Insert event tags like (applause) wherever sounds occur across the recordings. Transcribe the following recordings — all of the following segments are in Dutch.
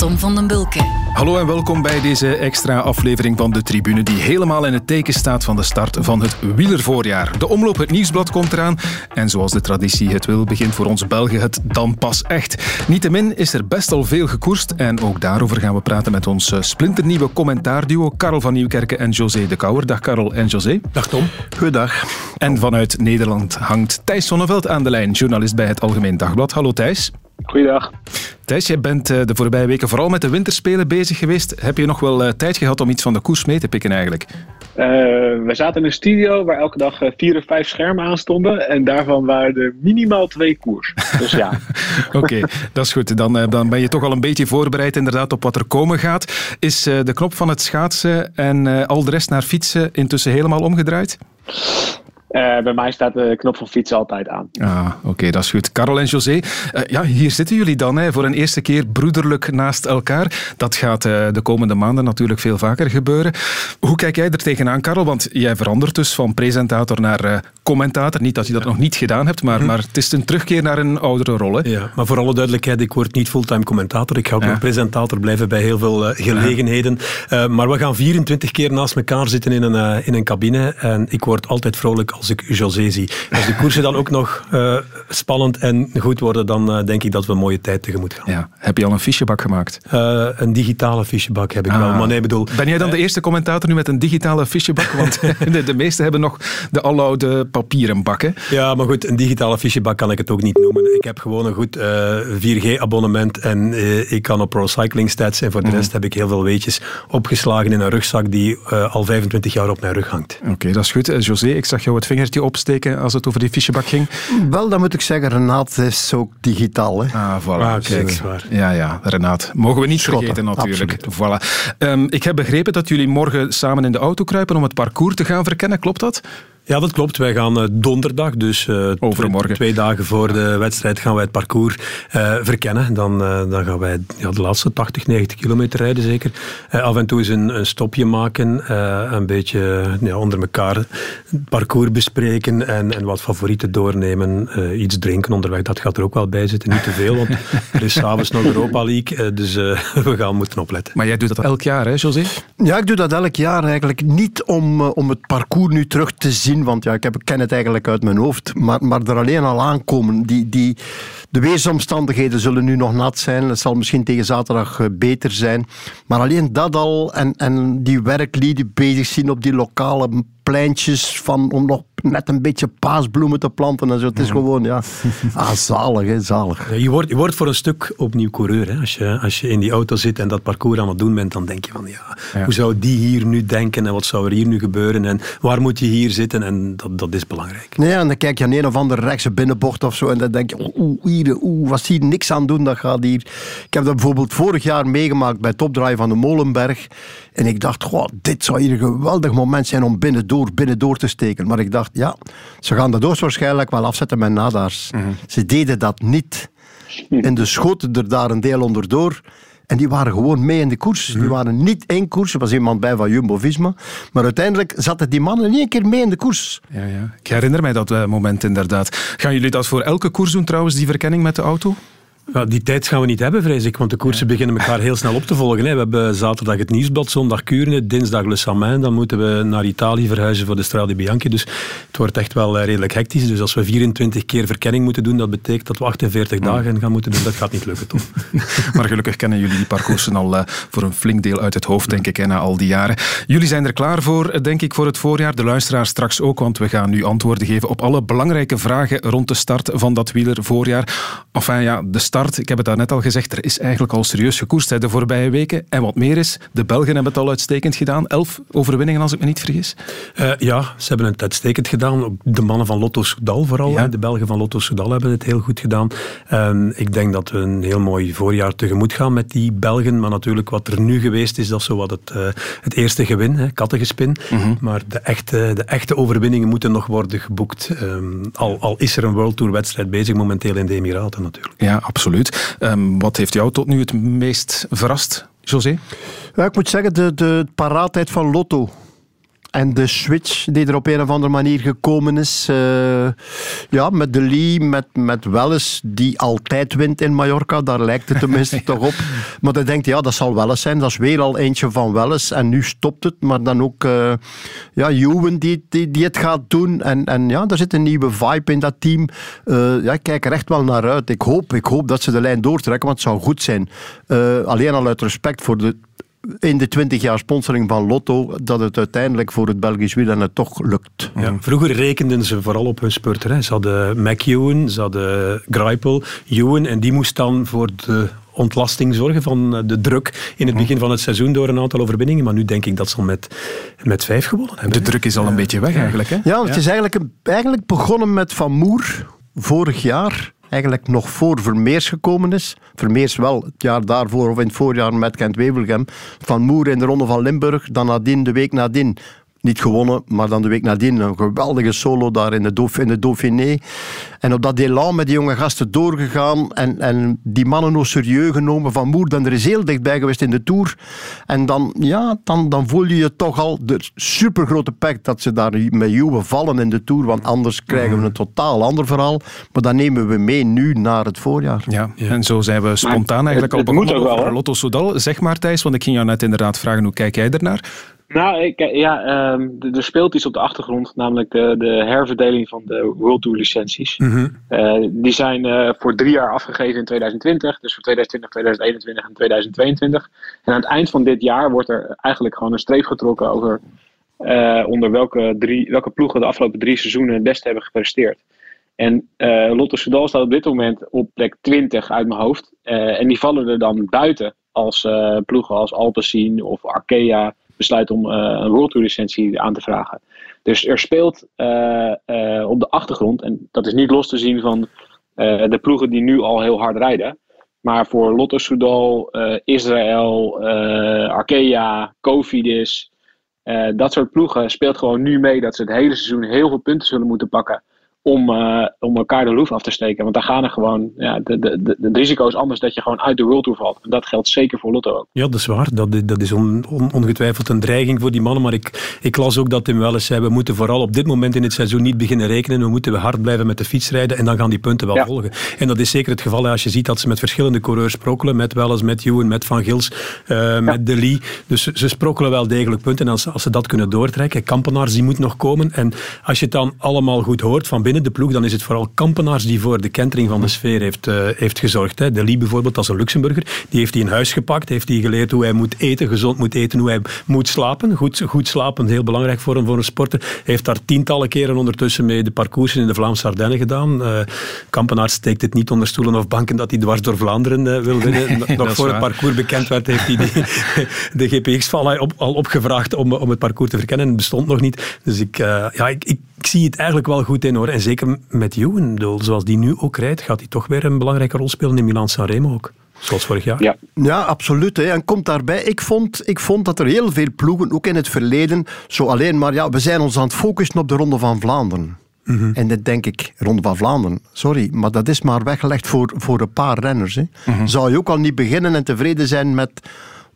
Tom van den Bulke. Hallo en welkom bij deze extra aflevering van de Tribune die helemaal in het teken staat van de start van het wielervoorjaar. De omloop Het Nieuwsblad komt eraan en zoals de traditie het wil begint voor ons Belgen het dan pas echt. Niettemin is er best al veel gekoerst en ook daarover gaan we praten met ons eh, splinternieuwe commentaarduo Karel van Nieuwkerken en José de Kouwer. Dag Karel en José. Dag Tom. Goedendag. En vanuit Nederland hangt Thijs Sonneveld aan de lijn, journalist bij het Algemeen Dagblad. Hallo Thijs. Goeiedag. Thijs, jij bent eh, de voorbije weken vooral met de winterspelen bezig geweest. Heb je nog wel eh, tijd gehad om iets van de koers mee te pikken eigenlijk? Uh, we zaten in een studio waar elke dag vier of vijf schermen aan stonden. En daarvan waren er minimaal twee koers. Dus ja. (laughs) Oké, dat is goed. Dan, dan ben je toch al een beetje voorbereid inderdaad op wat er komen gaat. Is de knop van het schaatsen en al de rest naar fietsen intussen helemaal omgedraaid? Uh, bij mij staat de knop van fietsen altijd aan. Ah, oké, dat is goed. Karel en José, uh, ja, hier zitten jullie dan hè, voor een eerste keer broederlijk naast elkaar. Dat gaat uh, de komende maanden natuurlijk veel vaker gebeuren. Hoe kijk jij er tegenaan, Karel? Want jij verandert dus van presentator naar commentator. Niet dat je dat nog niet gedaan hebt, maar, hm. maar het is een terugkeer naar een oudere rol. Hè? Ja, maar voor alle duidelijkheid, ik word niet fulltime commentator. Ik ga ook ja. nog presentator blijven bij heel veel gelegenheden. Ja. maar we gaan 24 keer naast elkaar zitten in een, in een cabine. En ik word altijd vrolijk als ik José zie. Als de koersen dan ook nog uh, spannend en goed worden, dan uh, denk ik dat we een mooie tijd tegemoet gaan. Ja. Heb je al een fichebak gemaakt? Uh, een digitale fichebak heb ik ah. wel. Maar nee, bedoel, ben jij dan de eerste commentator nu met een digitale fichebak? Want (laughs) (laughs) de, de meesten hebben nog de aloude papieren bakken. Ja, maar goed, een digitale fichebak kan ik het ook niet noemen. Ik heb gewoon een goed 4G-abonnement en ik kan op Pro Cycling Stats. En voor de mm. rest heb ik heel veel weetjes opgeslagen in een rugzak die al 25 jaar op mijn rug hangt. Oké, okay, dat is goed. José, ik zag jou het vingertje opsteken als het over die fichebak ging? Wel, dan moet ik zeggen, Renaat is ook digitaal. Hè? Ah, voilà. Ah, kijk, zwaar. Ja, ja, Renaat. Mogen we niet Schotten, vergeten natuurlijk. Voilà. Um, ik heb begrepen dat jullie morgen samen in de auto kruipen om het parcours te gaan verkennen. Klopt dat? Ja, dat klopt. Wij gaan uh, donderdag, dus uh, Overmorgen. twee dagen voor de wedstrijd, gaan wij het parcours uh, verkennen. Dan, dan gaan wij ja, de laatste 80, 90 kilometer rijden zeker. af en toe eens een, een stopje maken, een beetje ja, onder elkaar het parcours bespreken en, en wat favorieten doornemen. iets drinken onderweg, dat gaat er ook wel bij zitten. Niet te veel, want er is s'avonds nog Europa League, dus (laughs) we gaan moeten opletten. Maar jij doet dat elk jaar, hè, José? Ja, ik doe dat elk jaar eigenlijk. Niet om, om het parcours nu terug te zien want ja, ik, heb, ken het eigenlijk uit mijn hoofd. Maar, maar er alleen al aankomen, die, die, de weersomstandigheden zullen nu nog nat zijn. Het zal misschien tegen zaterdag eh, beter zijn. Maar alleen dat al en, en die werklieden bezig zien op die lokale pleintjes van, om nog net een beetje paasbloemen te planten en zo. Het is gewoon, ja, (laughs) ah, zalig, hè, zalig. Je wordt, je wordt voor een stuk opnieuw coureur. Hè. Als, je, als je in die auto zit en dat parcours aan het doen bent, dan denk je van, ja, hoe zou die hier nu denken en wat zou er hier nu gebeuren en waar moet je hier zitten en dat, dat is belangrijk. Nee, en dan kijk je aan een of andere rechtse binnenbocht of zo en dan denk je, oeh, hier, oeh, was hier niks aan doen, dat gaat hier. Ik heb dat bijvoorbeeld vorig jaar meegemaakt bij Topdraai van de Molenberg en ik dacht, goh, dit zou hier een geweldig moment zijn om binnendoor, binnendoor te steken. Maar ik dacht, ja, ze gaan de doos waarschijnlijk wel afzetten met nadaars. Mm Ze deden dat niet. En de schoten er daar een deel onderdoor. En die waren gewoon mee in de koers. Die mhm. waren niet één koers. Er was iemand bij van Jumbo-Visma. Maar uiteindelijk zaten die mannen niet een keer mee in de koers. Ja, ja. Ik herinner mij dat uh, moment inderdaad. Gaan jullie dat voor elke koers doen trouwens, die verkenning met de auto? Ja, die tijd gaan we niet hebben, vrees ik, want de koersen beginnen elkaar heel snel op te volgen. Hè. We hebben zaterdag het Nieuwsblad, zondag Kuurne, dinsdag Le Samin. Dan moeten we naar Italië verhuizen voor de Strade Bianchi. Dus het wordt echt wel eh, redelijk hectisch. Dus als we 24 keer verkenning moeten doen, dat betekent dat we 48 dagen gaan moeten doen. Dat gaat niet lukken, toch? (laughs) maar gelukkig kennen jullie die parcoursen al uh, voor een flink deel uit het hoofd, denk ik, hè, na al die jaren. Jullie zijn er klaar voor, denk ik, voor het voorjaar. De luisteraars straks ook, want we gaan nu antwoorden geven op alle belangrijke vragen rond de start van dat wielervoorjaar. Enfin ja, de start, ik heb het daar net al gezegd, er is eigenlijk al serieus gekoerst de voorbije weken. En wat meer is, de Belgen hebben het al uitstekend gedaan. Elf overwinningen, als ik me niet vergis. Uh, ja, ze hebben het uitstekend gedaan. De mannen van Lotto Soudal vooral. Ja. De Belgen van Lotto Soudal hebben het heel goed gedaan. Uh, ik denk dat we een heel mooi voorjaar tegemoet gaan met die Belgen. Maar natuurlijk, wat er nu geweest is, dat is zo wat het, uh, het eerste gewin, hè, kattengespin. Mm -hmm. Maar de echte, de echte overwinningen moeten nog worden geboekt. Um, al, al is er een World Tour wedstrijd bezig momenteel in de Emiraten natuurlijk. Ja, absoluut. Um, wat heeft jou tot nu het meest verrast, José? Ja, ik moet zeggen, de, de paraatheid van Lotto. En de switch die er op een of andere manier gekomen is. Uh, ja, met de Lee, met, met Welles, die altijd wint in Mallorca. Daar lijkt het tenminste (laughs) toch op. Maar dan denkt, ja, dat zal Welles zijn. Dat is weer al eentje van Welles. En nu stopt het. Maar dan ook uh, ja, Juwen die, die, die het gaat doen. En, en ja, er zit een nieuwe vibe in dat team. Uh, ja, ik kijk er echt wel naar uit. Ik hoop, ik hoop dat ze de lijn doortrekken, want het zou goed zijn. alleen al uit respect voor de in de 20 jaar sponsoring van Lotto dat het uiteindelijk voor het Belgisch wielrennen toch lukt. Ja, vroeger rekenden ze vooral op hun spurter. Ze hadden McEwen, ze hadden Greipel, Ewan en die moest dan voor de ontlasting zorgen van de druk in het begin van het seizoen door een aantal overwinningen. Maar nu denk ik dat ze al met, met vijf gewonnen hebben. De druk is al een beetje weg eigenlijk. Hè? Ja, het is eigenlijk, eigenlijk begonnen met Van Moer vorig jaar eigenlijk nog voor Vermeers gekomen is. Vermeers wel het jaar daarvoor of in het voorjaar met Kent Wevelgem. Van Moer in de Ronde van Limburg. Dan nadien, de week nadien, niet gewonnen, maar dan de week nadien een geweldige solo daar in de, Dauph in de Dauphiné. En op dat elan met die jonge gasten doorgegaan en, en die mannen nog serieus genomen. Van Moer dan er is heel dichtbij geweest in de Tour. En dan, ja, dan, dan voel je je toch al de supergrote pek dat ze daar met Juwe vallen in de Tour. Want anders krijgen we een totaal ander verhaal. Maar dat nemen we mee nu naar het voorjaar. Ja, en zo zijn we spontaan eigenlijk al begonnen Lotto Soudal. Zeg maar Thijs, want ik ging jou net inderdaad vragen, hoe kijk jij ernaar? Nou, ik, ja, um, er speelt iets op de achtergrond, namelijk de, de herverdeling van de World Tour licenties. Mhm. Eh, die zijn uh, voor drie jaar afgegeven in 2020, dus voor 2020, 2021 en 2022. En aan het eind van dit jaar wordt er eigenlijk gewoon een streep getrokken over uh, onder welke, drie, welke ploegen de afgelopen drie seizoenen het beste hebben gepresteerd. En Lotte Soudal staat op dit moment op plek 20 uit mijn hoofd. en die vallen er dan buiten als ploegen als Alpecin of Arkea besluit om eh, een World licentie aan te vragen. Dus er speelt eh, eh, op de achtergrond, en dat is niet los te zien van de ploegen die nu al heel hard rijden. Maar voor Lotto Soudal, Israël, Arkea, Cofidis, dat soort ploegen speelt gewoon nu mee dat ze het hele seizoen heel veel punten zullen moeten pakken om, uh, om elkaar de loef af te steken. Want daar gaan er gewoon, ja, de, de, de, het risico is anders dat je gewoon uit de World Tour valt. En dat geldt zeker voor Lotto ook. Ja, dat is waar. Dat, dat is on, ongetwijfeld een dreiging voor die mannen. Maar ik, ik las ook dat Tim Welles zei, we moeten vooral op dit moment in het seizoen niet beginnen rekenen. We moeten hard blijven met de fiets rijden en dan gaan die punten wel volgen. En dat is zeker het geval als je ziet dat ze met verschillende coureurs sprokkelen. Met Welles, met Ewan, met Van Gils, uh, met De Lee. Dus ze sprokkelen wel degelijk punten. En als, als ze dat kunnen doortrekken, Kampenaars die moet nog komen. En als je het dan allemaal goed hoort van binnen de ploeg, dan is het vooral Kampenaars die voor de kentering van de sfeer heeft, uh, heeft gezorgd. Hè. De Lee bijvoorbeeld, als een Luxemburger, die heeft hij in huis gepakt, heeft hij geleerd hoe hij moet eten, gezond moet eten, hoe hij moet slapen. Goed, goed slapen, heel belangrijk voor een, voor een sporter. Heeft daar tientallen keren ondertussen mee de parcoursen in de Vlaamse Ardennen gedaan. Uh, Kampenaars steekt het niet onder stoelen of banken dat hij dwars door Vlaanderen uh, wil winnen. (laughs) Nog voor het parcours bekend werd, heeft hij die, (laughs) de GPX-val al, al opgevraagd om, om het parcours te verkennen. Het bestond nog niet. Dus ik, ja, ik, ik ik zie het eigenlijk wel goed in hoor. En zeker met Ewan, zoals die nu ook rijdt, gaat hij toch weer een belangrijke rol spelen in Milan-San Remo ook. Zoals vorig jaar. Ja, ja absoluut. Hè. En komt daarbij, ik vond, ik vond dat er heel veel ploegen, ook in het verleden, zo alleen maar, ja, we zijn ons aan het focussen op de Ronde van Vlaanderen. Mhm. En dat denk ik, Ronde van Vlaanderen, sorry, maar dat is maar weggelegd voor, voor een paar renners. Hè. Mhm. Zou je ook al niet beginnen en tevreden zijn met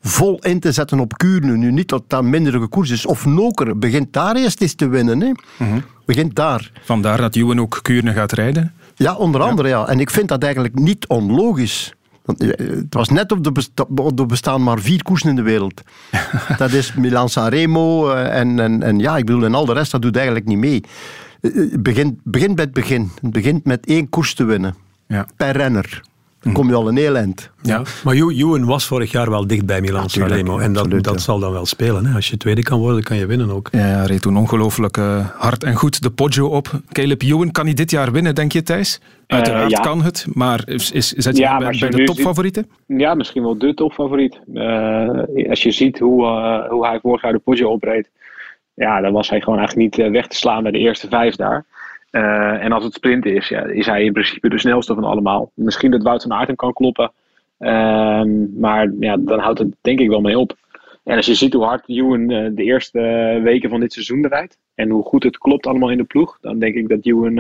vol in te zetten op Kuurne. Nu niet dat dat mindere koers is. Of Noker begint daar eerst eens te winnen. Hè. Mhm. Begint daar. Vandaar dat Juwen ook Kuurne gaat rijden? Ja, onder andere ja. En ik vind dat eigenlijk niet onlogisch. Eh, het was net op de, er bestaan maar vier koersen in de wereld. (laughs) dat is Milan-Sanremo eh, en, en, en ja, ik bedoel, en al de rest, dat doet eigenlijk niet mee. Het begint, begint bij het begin. Het begint met één koers te winnen. Ja. Per renner. Dan kom je al een heel eind. Ja. Maar Ewan was vorig jaar wel dicht bij Milan Sanremo. En dat, dat zal dan wel spelen. Hè. Als je tweede kan worden, kan je winnen ook. Ja, hij reed toen ongelooflijk uh, hard en goed de Poggio op. Caleb Ewan, kan hij dit jaar winnen, denk je Thijs? Eh, Uiteraard kan het, maar is, is, zet je ja, bij, bij de topfavorieten? Ja, misschien wel de topfavoriet. Uh, als je ziet hoe, hoe hij vorig jaar de Poggio opreed, ja, dan was hij gewoon eigenlijk niet weg te slaan bij de eerste vijf daar. Uh, en als het sprint is, ja, is hij in principe de snelste van allemaal. Misschien dat Wout van Aert hem kan kloppen. Uh, maar ja, dan houdt het denk ik wel mee op. En als je ziet hoe hard Ewan uh, de eerste weken van dit seizoen rijdt. En hoe goed het klopt allemaal in de ploeg. Dan denk ik dat Ewan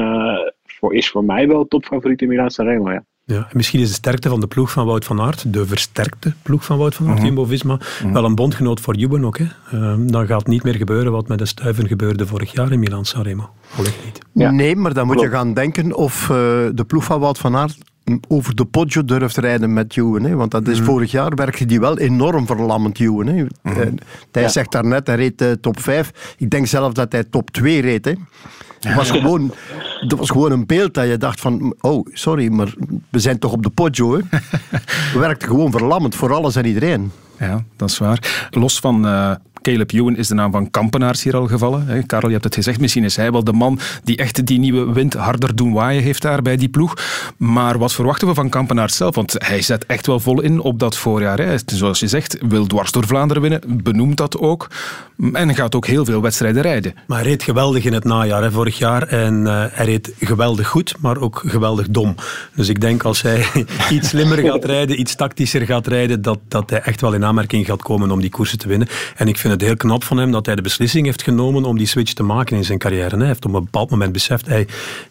voor, is voor mij wel topfavoriet in Milan Sanremo. Ja. Ja, misschien is de sterkte van de ploeg van Wout van Aert, de versterkte ploeg van Wout van Aert, mm Jumbo-Visma, mhm. wel een bondgenoot voor Juben ook. Hè. Uh, dan gaat niet meer gebeuren wat met de stuiven gebeurde vorig jaar in Milan-Sanremo. niet. Ja. Nee, maar dan moet je gaan denken of uh, de ploeg van Wout van Aert over de Poggio durft rijden met Juwen. Hè? Want dat is mhm. vorig jaar werkte die wel enorm verlammend, Juwen. Hè? Mm Hij ja. zegt daarnet, hij reed uh, top 5. Ik denk zelfs dat hij top 2 reed. Hè? Het was, gewoon, dat was gewoon een beeld dat je dacht van... Oh, sorry, maar we zijn toch op de Poggio. Hè? (laughs) We werkten gewoon verlammend voor alles en iedereen. Ja, dat is waar. Los van uh, Caleb Ewan is de naam van Kampenaars hier al gevallen. Hè? Karel, je hebt het gezegd, misschien is hij wel de man die echt die nieuwe wind harder doen waaien heeft daar bij die ploeg. Maar wat verwachten we van Kampenaars zelf? Want hij zet echt wel vol in op dat voorjaar. Hè? Zoals je zegt, wil dwars door Vlaanderen winnen, benoemt dat ook. En gaat ook heel veel wedstrijden rijden. Maar hij reed geweldig in het najaar, hè, vorig jaar. En uh, hij reed geweldig goed, maar ook geweldig dom. Dus ik denk als hij (laughs) iets slimmer gaat rijden, iets tactischer gaat rijden, dat, dat hij echt wel in aanmerking gaat komen om die koersen te winnen. En ik vind het heel knap van hem dat hij de beslissing heeft genomen om die switch te maken in zijn carrière. Hij heeft op een bepaald moment beseft, hij,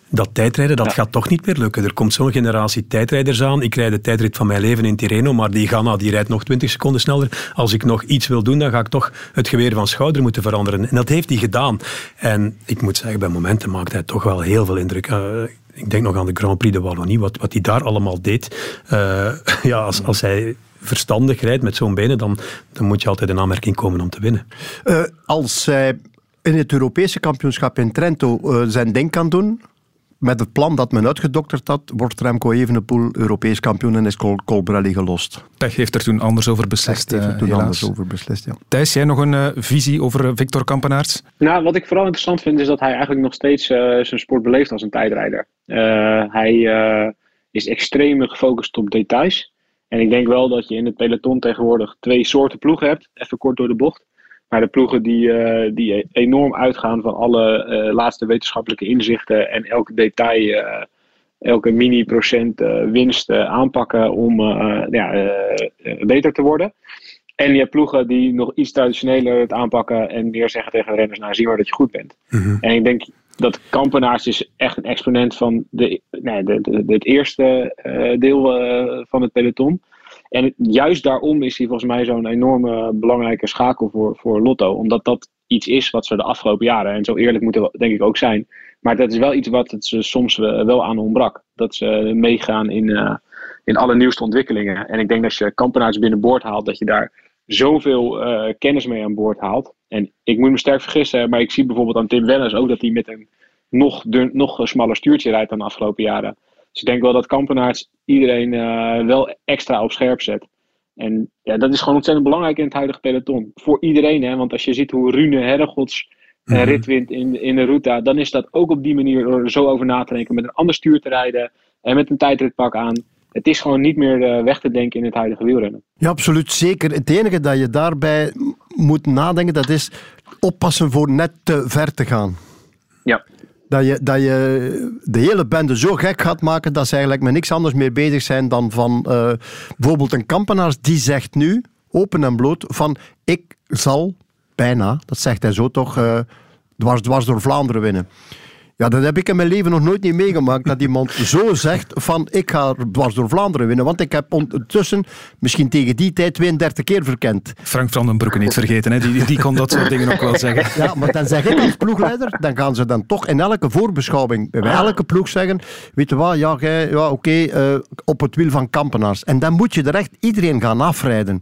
dat tijdrijden, dat gaat toch niet meer lukken. Er komt zo'n generatie tijdrijders aan. Ik rijd de tijdrit van mijn leven in Tirreno, maar die Ghana die rijdt nog 20 seconden sneller. Als ik nog iets wil doen, dan ga ik toch het geweer van schouder moeten veranderen. En dat heeft hij gedaan. En ik moet zeggen, bij momenten maakt hij toch wel heel veel indruk. Uh, ik denk nog aan de Grand Prix de Wallonie, wat, wat hij daar allemaal deed. Uh, (laughs) ja, als, als hij verstandig rijdt met zo'n benen, dan, dan moet je altijd in aanmerking komen om te winnen. Uh, als hij in het Europese kampioenschap in Trento uh, zijn ding kan doen, met het plan dat men uitgedokterd had, wordt Remco Evenepoel Europees kampioen en is Col Colbrelli gelost. Pech heeft er toen anders over beslist, heeft er toen anders over beslist, ja. Thijs, jij nog een visie over Victor Kampenaerts? Nou, wat ik vooral interessant vind, is dat hij eigenlijk nog steeds zijn sport beleeft als een tijdrijder. hij is extreem gefocust op details. En ik denk wel dat je in het peloton tegenwoordig twee soorten ploegen hebt. Even kort door de bocht. Maar de ploegen die, uh, die enorm uitgaan van alle uh, laatste wetenschappelijke inzichten en elk detail, uh, elke mini-procent winst aanpakken om ja, beter te worden. En je hebt ploegen die nog iets traditioneler het aanpakken en meer zeggen tegen de renners, nou zie maar dat je goed bent. Mm En ik denk dat Kampenaars is echt een exponent van de, nee, de, de, het eerste deel van het peloton. En juist daarom is hij volgens mij zo'n enorme belangrijke schakel voor, voor Lotto. Omdat dat iets is wat ze de afgelopen jaren, en zo eerlijk moeten we denk ik ook zijn. Maar dat is wel iets wat het ze soms wel aan ontbrak. Dat ze meegaan in, uh, in alle nieuwste ontwikkelingen. En ik denk dat als je Kampenaars binnenboord haalt, dat je daar zoveel uh, kennis mee aan boord haalt. En ik moet me sterk vergissen, maar ik zie bijvoorbeeld aan Tim Wellens ook dat hij met een nog, dun, nog smaller stuurtje rijdt dan de afgelopen jaren. Dus ik denk wel dat Kampenaerts iedereen uh, wel extra op scherp zet. En ja, dat is gewoon ontzettend belangrijk in het huidige peloton. Voor iedereen, hè? want als je ziet hoe Rune Herregods mm rit wint in, in de route, dan is dat ook op die manier door er zo over na te denken. Met een ander stuur te rijden en met een tijdritpak aan het is gewoon niet meer weg te denken in het huidige wielrennen. Ja, absoluut zeker. Het enige dat je daarbij moet nadenken, dat is oppassen voor net te ver te gaan. Ja. Dat je, dat je de hele bende zo gek gaat maken dat ze eigenlijk met niks anders meer bezig zijn dan van uh, bijvoorbeeld een kampenaars die zegt nu, open en bloot, van ik zal bijna, dat zegt hij zo toch, uh, dwars, dwars door Vlaanderen winnen. Ja, dat heb ik in mijn leven nog nooit niet meegemaakt. Dat iemand zo zegt van ik ga dwars door Vlaanderen winnen. Want ik heb ondertussen misschien tegen die tijd 32 keer verkend. Frank van den Broeke niet vergeten. Hè? Die, die kon dat soort dingen ook wel zeggen. Ja, maar dan zeg ik als ploegleider, dan gaan ze dan toch in elke voorbeschouwing bij elke ploeg zeggen, weet je wat, ja, ja oké, uh, op het wiel van Kampenaars. En dan moet je er echt iedereen gaan afrijden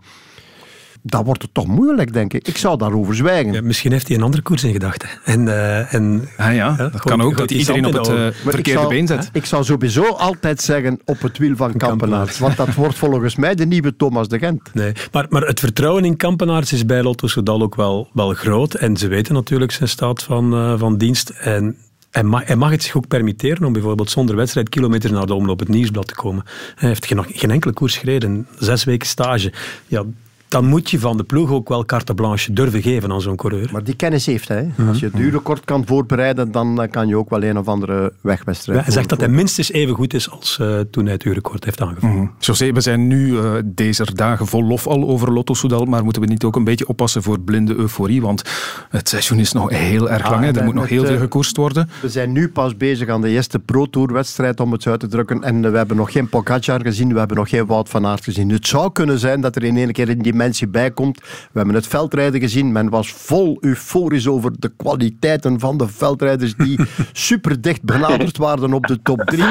dan wordt het toch moeilijk, denk ik. Ik zou daarover zwijgen. Ja, misschien heeft hij een andere koers in gedachten. En, uh, en, ah, ja, dat kan ook, dat iedereen op het uh, verkeerde been zet. Ik zou sowieso altijd zeggen op het wiel van Kampenaerts. Want dat wordt volgens mij de nieuwe Thomas de Gent. Nee, maar, maar het vertrouwen in Kampenaerts is bij Lotto Soudal ook wel, wel groot. En ze weten natuurlijk zijn staat van, uh, van dienst. En hij mag, hij mag, het zich ook permitteren om bijvoorbeeld zonder wedstrijd kilometers naar de omloop het nieuwsblad te komen. Hij heeft geen, geen enkele koers gereden, zes weken stage. Ja, dan moet je van de ploeg ook wel carte blanche durven geven aan zo'n coureur. Maar die kennis heeft hij. Mhm. Als je het duurrecord kan voorbereiden, dan kan je ook wel een of andere wegwedstrijd. Ja, hij zegt dat hij minstens even goed is als uh, toen hij het duurrecord heeft aangevoerd. Mm José, we zijn nu uh, deze dagen vol lof al over Lotto Soudal, maar moeten we niet ook een beetje oppassen voor blinde euforie? Want het seizoen is nog heel erg lang. Ah, er moet nog heel veel gekoerst worden. We zijn nu pas bezig aan de eerste Pro Tour wedstrijd, om het zo uit te drukken. En we hebben nog geen Pogacar gezien, we hebben nog geen Wout van Aert gezien. Het zou kunnen zijn dat er in één keer een dimensie bij komt. We hebben het veldrijden gezien. Men was vol euforisch over de kwaliteiten van de veldrijders die (laughs) super dicht benaderd waren op de top 3.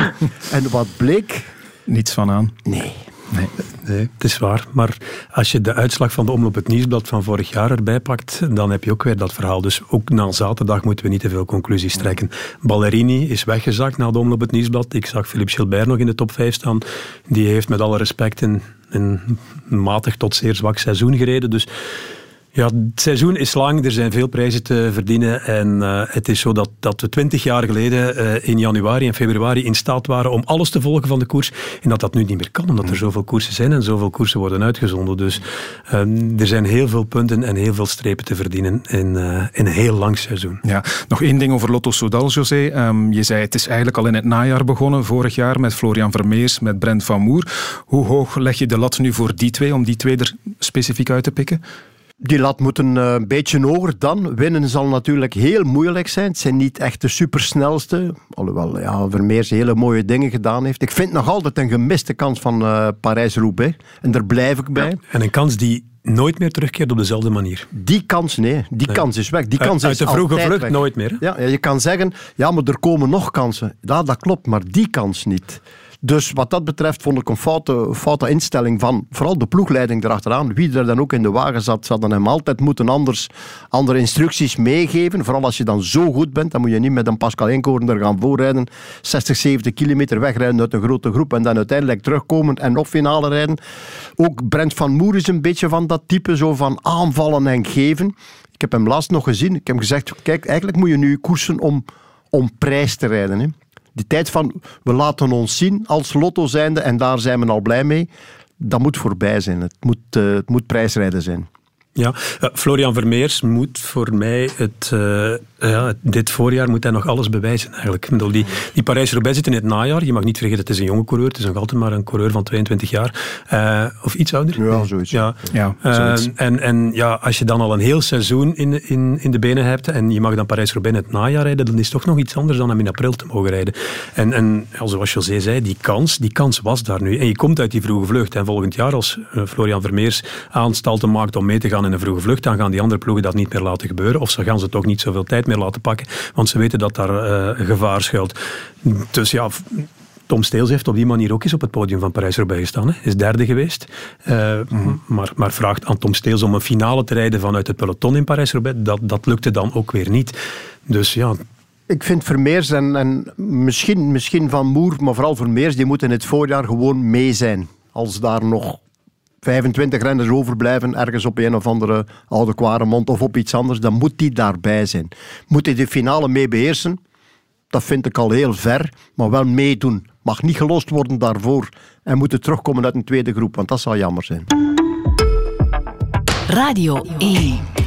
En wat bleek? Niets van aan. Nee. Nee. het is waar. Maar als je de uitslag van de Omloop het Nieuwsblad van vorig jaar erbij pakt, dan heb je ook weer dat verhaal. Dus ook na zaterdag moeten we niet te veel conclusies trekken. Ballerini is weggezakt na de Omloop het Nieuwsblad. Ik zag Philippe Gilbert nog in de top 5 staan. Die heeft met alle respect een, een matig tot zeer zwak seizoen gereden. Dus ja, het seizoen is lang, er zijn veel prijzen te verdienen. En uh, het is zo dat, dat we twintig jaar geleden uh, in januari en februari in staat waren om alles te volgen van de koers. En dat dat nu niet meer kan, omdat er zoveel koersen zijn en zoveel koersen worden uitgezonden. Dus uh, er zijn heel veel punten en heel veel strepen te verdienen in, in een heel lang seizoen. Ja, nog één ding over Lotto Soudal, José. Um, je zei het is eigenlijk al in het najaar begonnen, vorig jaar, met Florian Vermeers, met Brent van Moer. Hoe hoog leg je de lat nu voor die twee, om die twee er specifiek uit te pikken? Die lat moet een, uh, beetje hoger dan. Winnen zal natuurlijk heel moeilijk zijn. Het zijn niet echt de supersnelste. Alhoewel ja, Vermeers hele mooie dingen gedaan heeft. Ik vind nog altijd een gemiste kans van uh, Parijs-Roubaix. En daar blijf ik bij. en een kans die nooit meer terugkeert op dezelfde manier. Die kans, nee. Die kans is weg. Die kans uit, uit de vroege vlucht nooit meer. Ja, je kan zeggen, ja, maar er komen nog kansen. Ja, dat klopt, maar die kans niet. Dus wat dat betreft vond ik een foute, instelling van vooral de ploegleiding erachteraan. Wie er dan ook in de wagen zat, zouden hem altijd moeten anders, andere instructies meegeven. Vooral als je dan zo goed bent, dan moet je niet met een Pascal Eenkoorn er gaan voorrijden. 60, 70 kilometer wegrijden uit een grote groep en dan uiteindelijk terugkomen en nog finale rijden. Ook Brent van Moer is een beetje van dat type, zo van aanvallen en geven. Ik heb hem laatst nog gezien. Ik heb gezegd, kijk, eigenlijk moet je nu koersen om, om prijs te rijden. Hè. Die tijd van we laten ons zien als lotto zijnde en daar zijn we al blij mee, dat moet voorbij zijn. Het moet, uh, het moet prijsrijden zijn. Ja, uh, Florian Vermeers moet voor mij het, uh, ja, dit voorjaar moet hij nog alles bewijzen eigenlijk. Ik bedoel, die, die Parijs-Roubaix zit in het najaar. Je mag niet vergeten, het is een jonge coureur. Het is nog altijd maar een coureur van 22 jaar. Uh, of iets ouder. Ja, zoiets. Ja. ja zoiets. en, en ja, als je dan al een heel seizoen in, in, in de benen hebt en je mag dan Parijs-Roubaix in het najaar rijden, dan is het toch nog iets anders dan hem in april te mogen rijden. En, en ja, zoals José zei, die kans, die kans was daar nu. En je komt uit die vroege vlucht. En volgend jaar, als Florian Vermeers aanstalten maakt om mee te gaan in een vroege vlucht, dan gaan die andere ploegen dat niet meer laten gebeuren. Of ze gaan ze toch niet zoveel tijd meer laten pakken, want ze weten dat daar uh, gevaar schuilt. Dus ja, Tom Steels heeft op die manier ook eens op het podium van Parijs-Roubaix gestaan. Hè. Is derde geweest. Uh, maar, maar vraagt aan Tom Steels om een finale te rijden vanuit het peloton in Parijs-Roubaix. Dat, dat lukte dan ook weer niet. Dus ja, ik vind Vermeers en, en misschien, misschien Van Moer, maar vooral Vermeers, die moeten in het voorjaar gewoon mee zijn. Als daar nog 25 renners overblijven, ergens op een of andere oude Kwaremond of op iets anders, dan moet die daarbij zijn. Moet hij de finale mee beheersen? Dat vind ik al heel ver, maar wel meedoen. Mag niet gelost worden daarvoor en moeten terugkomen uit een tweede groep, want dat zou jammer zijn. Radio 1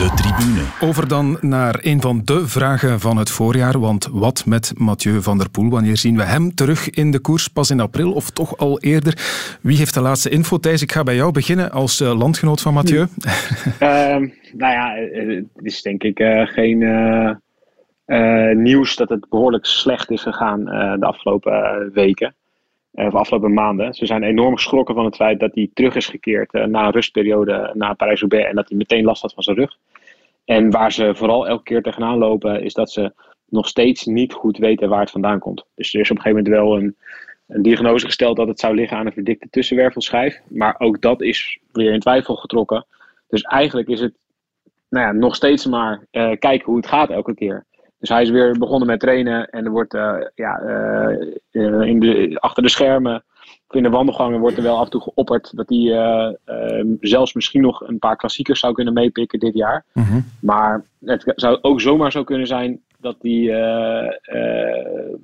de tribune. Over dan naar een van de vragen van het voorjaar. Want wat met Mathieu van der Poel? Wanneer zien we hem terug in de koers? Pas in april of toch al eerder? Wie heeft de laatste info? Thijs, ik ga bij jou beginnen als uh, landgenoot van Mathieu. Uh, (laughs) nou ja, eh, het is denk ik uh, geen nieuws dat het behoorlijk slecht is gegaan de afgelopen weken. Of afgelopen maanden. Ze zijn enorm geschrokken van het feit dat hij terug is gekeerd na een rustperiode na Parijs-Roubaix. En dat hij meteen last had van zijn rug. En waar ze vooral elke keer tegenaan lopen, is dat ze nog steeds niet goed weten waar het vandaan komt. Dus er is op een gegeven moment wel een, diagnose gesteld dat het zou liggen aan een verdikte tussenwervelschijf. Maar ook dat is weer in twijfel getrokken. Dus eigenlijk is het nou ja, nog steeds maar uh, kijken hoe het gaat elke keer. Dus hij is weer begonnen met trainen en er wordt uh, ja, uh, in de, achter de schermen in de wandelgangen wordt er wel af en toe geopperd dat hij uh, uh, zelfs misschien nog een paar klassiekers zou kunnen meepikken dit jaar. Mhm. Maar het zou ook zomaar zo kunnen zijn dat hij uh,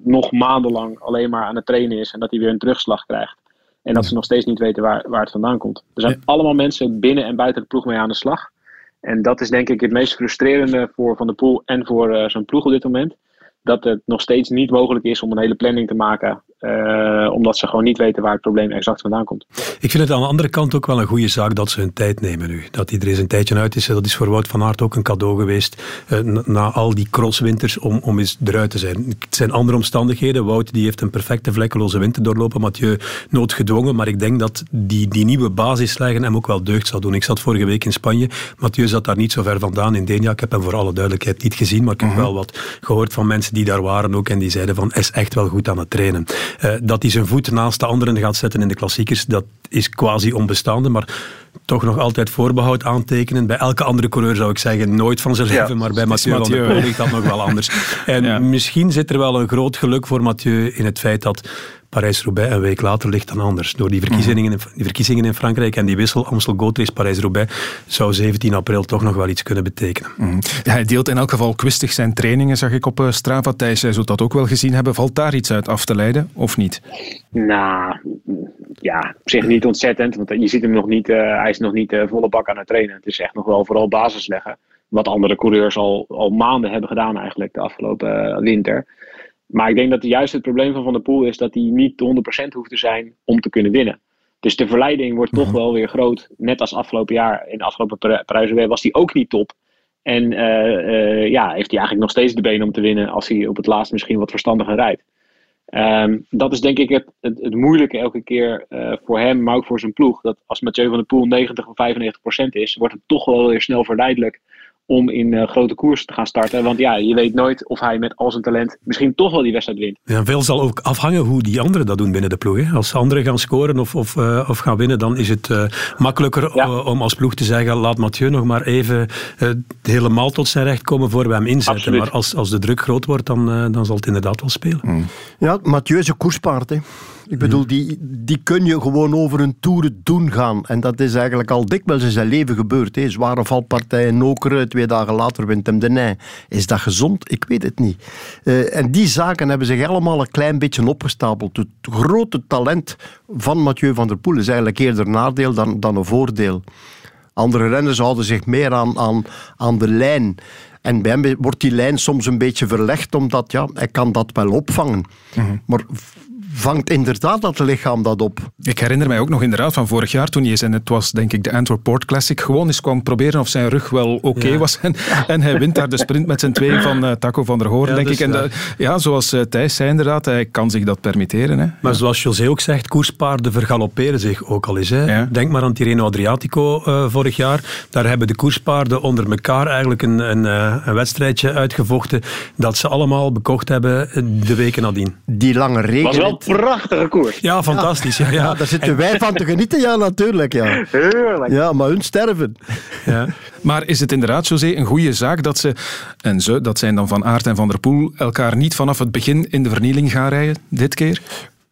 nog maandenlang alleen maar aan het trainen is en dat hij weer een terugslag krijgt. En dat ze nog steeds niet weten waar, waar het vandaan komt. Er zijn allemaal mensen binnen en buiten de ploeg mee aan de slag. En dat is denk ik het meest frustrerende voor Van der Poel en voor uh, zo'n ploeg op dit moment. Dat het nog steeds niet mogelijk is om een hele planning te maken uh, omdat ze gewoon niet weten waar het probleem exact vandaan komt. Ik vind het aan de andere kant ook wel een goede zaak dat ze hun tijd nemen nu. Dat iedereen zijn tijdje uit is. Dat is voor Wout van Aert ook een cadeau geweest. Uh, na, al die crosswinters om, om eens eruit te zijn. Het zijn andere omstandigheden. Wout die heeft een perfecte vlekkeloze winter doorlopen. Mathieu noodgedwongen. Maar ik denk dat die, die nieuwe basisleggen hem ook wel deugd zal doen. Ik zat vorige week in Spanje. Mathieu zat daar niet zo ver vandaan in Denia. Ik heb hem voor alle duidelijkheid niet gezien. Maar ik heb uh mhm. -huh. wel wat gehoord van mensen die daar waren ook. En die zeiden van, is echt wel goed aan het trainen. Uh, dat hij zijn voet naast de anderen gaat zetten in de klassiekers, dat is quasi onbestaande, maar toch nog altijd voorbehoud aantekenen. Bij elke andere coureur zou ik zeggen nooit van zijn leven, maar bij Mathieu, Mathieu van der Poel ligt dat nog wel anders. (laughs) En misschien zit er wel een groot geluk voor Mathieu in het feit dat Parijs-Roubaix een week later ligt dan anders. Door die verkiezingen, in, die verkiezingen in Frankrijk en die wissel Amstel-Gold Parijs-Roubaix zou 17 april toch nog wel iets kunnen betekenen. Mm. Ja, hij deelt in elk geval kwistig zijn trainingen, zag ik op uh, Strava. Thijs, jij zult dat ook wel gezien hebben. Valt daar iets uit af te leiden, of niet? Nou, ja, op zich niet ontzettend. Want je ziet hem nog niet, uh, hij is nog niet uh, volle bak aan het trainen. Het is echt nog wel vooral basis leggen. Wat andere coureurs al, al maanden hebben gedaan eigenlijk de afgelopen winter. Maar ik denk dat juist het probleem van Van der Poel is dat hij niet 100% hoeft te zijn om te kunnen winnen. Dus de verleiding wordt toch mhm. wel weer groot. Net als afgelopen jaar, in de afgelopen prijzen was hij ook niet top. En uh, uh, ja, heeft hij eigenlijk nog steeds de benen om te winnen als hij op het laatst misschien wat verstandiger rijdt. Um, dat is denk ik het, het, het moeilijke elke keer uh, voor hem, maar ook voor zijn ploeg. Dat als Mathieu van der Poel 90 of 95 procent is, wordt het toch wel weer snel verleidelijk om in uh, grote koers te gaan starten. Want ja, je weet nooit of hij met al zijn talent misschien toch wel die wedstrijd wint. Ja, veel zal ook afhangen hoe die anderen dat doen binnen de ploeg. Hè? Als anderen gaan scoren of, of, uh, of gaan winnen, dan is het uh, makkelijker ja. om als ploeg te zeggen, laat Mathieu nog maar even helemaal tot zijn recht komen voor we hem inzetten. Absoluut. Maar als, als de druk groot wordt, dan, dan zal het inderdaad wel spelen. Mm. Ja, Mathieu is een koerspaard. Hè. Ik bedoel, die, die kun je gewoon over een toer doen gaan. En dat is eigenlijk al dikwijls in zijn leven gebeurd. Hè. Zware valpartijen, nokeren, twee dagen later wint hem de Nij. Is dat gezond? Ik weet het niet. Uh, en die zaken hebben zich allemaal een klein beetje opgestapeld. Het grote talent van Mathieu van der Poel is eigenlijk eerder nadeel dan, dan een voordeel. Andere renners houden zich meer aan, aan, aan de lijn. En bij hem wordt die lijn soms een beetje verlegd, omdat ja, hij kan dat wel opvangen. Mm -hmm. Maar vangt inderdaad dat lichaam dat op. Ik herinner mij ook nog inderdaad van vorig jaar toen hij en het was denk ik de Antwerp Port Classic, gewoon eens kwam proberen of zijn rug wel oké ja. was. En, en, hij wint daar de sprint met zijn twee van uh, Taco van der Hoorn, ja, denk ik. En de, ja, zoals uh, Thijs zei inderdaad, hij kan zich dat permitteren. Hè. Maar zoals José ook zegt, koerspaarden vergalopperen zich ook al eens. Hè. Denk maar aan Tirreno Adriatico uh, vorig jaar. Daar hebben de koerspaarden onder elkaar eigenlijk een, een, een wedstrijdje uitgevochten dat ze allemaal bekocht hebben de weken nadien. Die lange regen prachtige koers. Ja, fantastisch. Ja, ja. ja daar zitten wij van te genieten, ja, natuurlijk. Ja. Heerlijk. Ja, maar hun sterven. Ja. Maar is het inderdaad, José, een goede zaak dat ze, en ze, dat zijn dan Van Aert en Van der Poel, elkaar niet vanaf het begin in de vernieling gaan rijden, dit keer?